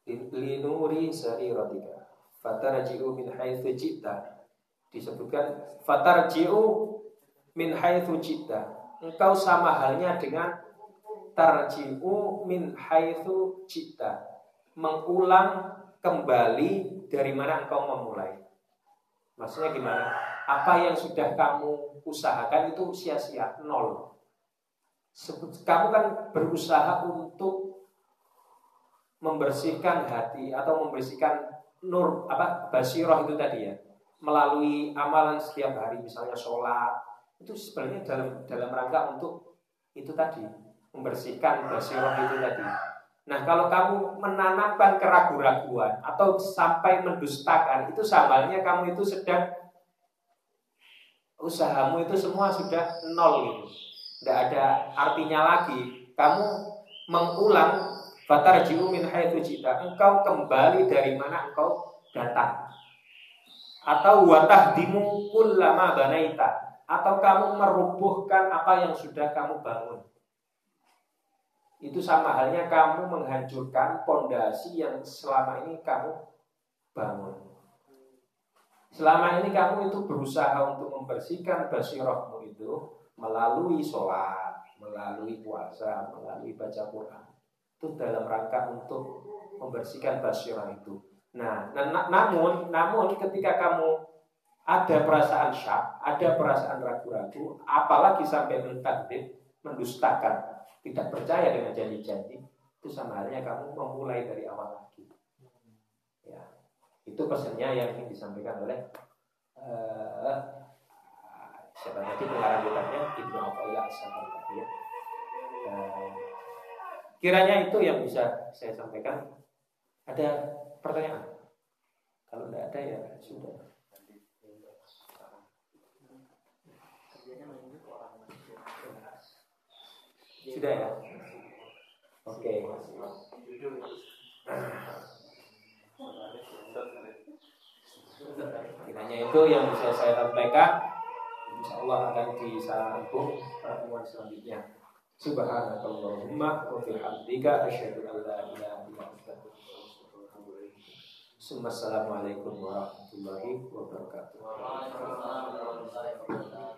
linuri sariratika. Fatarji'u min haitsu ji'ta. Disebutkan fatarji'u min haitsu ji'ta. Engkau sama halnya dengan tarji'u min haitsu ji'ta. Mengulang kembali dari mana engkau memulai. Maksudnya gimana? Apa yang sudah kamu usahakan itu sia-sia, nol. Kamu kan berusaha untuk membersihkan hati atau membersihkan nur apa basiroh itu tadi ya melalui amalan setiap hari misalnya sholat itu sebenarnya dalam dalam rangka untuk itu tadi membersihkan basiroh itu tadi Nah kalau kamu menanamkan keraguan-raguan atau sampai mendustakan itu sambalnya kamu itu sedang usahamu itu semua sudah nol gitu. Tidak ada artinya lagi. Kamu mengulang fatarji'u min haitsu jita. Engkau kembali dari mana engkau datang. Atau watahdimu kullama banaita. Atau kamu merubuhkan apa yang sudah kamu bangun. Itu sama halnya kamu menghancurkan pondasi yang selama ini kamu bangun. Selama ini kamu itu berusaha untuk membersihkan basirohmu itu melalui sholat, melalui puasa, melalui baca Quran. Itu dalam rangka untuk membersihkan basirah itu. Nah, namun, namun ketika kamu ada perasaan syak, ada perasaan ragu-ragu, apalagi sampai mentakdir, mendustakan, tidak percaya dengan janji-janji, itu sama halnya kamu memulai dari awal lagi. Ya, itu pesannya yang ingin disampaikan oleh uh, siapa tadi pengarang Ibnu Athaillah as ya. Uh, kiranya itu yang bisa saya sampaikan. Ada pertanyaan? Kalau tidak ada ya sudah. Sudah ya? Oke. Okay. Kiranya itu yang bisa saya sampaikan. Insya Allah akan disambung pertemuan selanjutnya. Subhanakallahumma wa bihamdika asyhadu an la ilaha illa anta Assalamualaikum warahmatullahi wabarakatuh. Waalaikumsalam warahmatullahi wabarakatuh.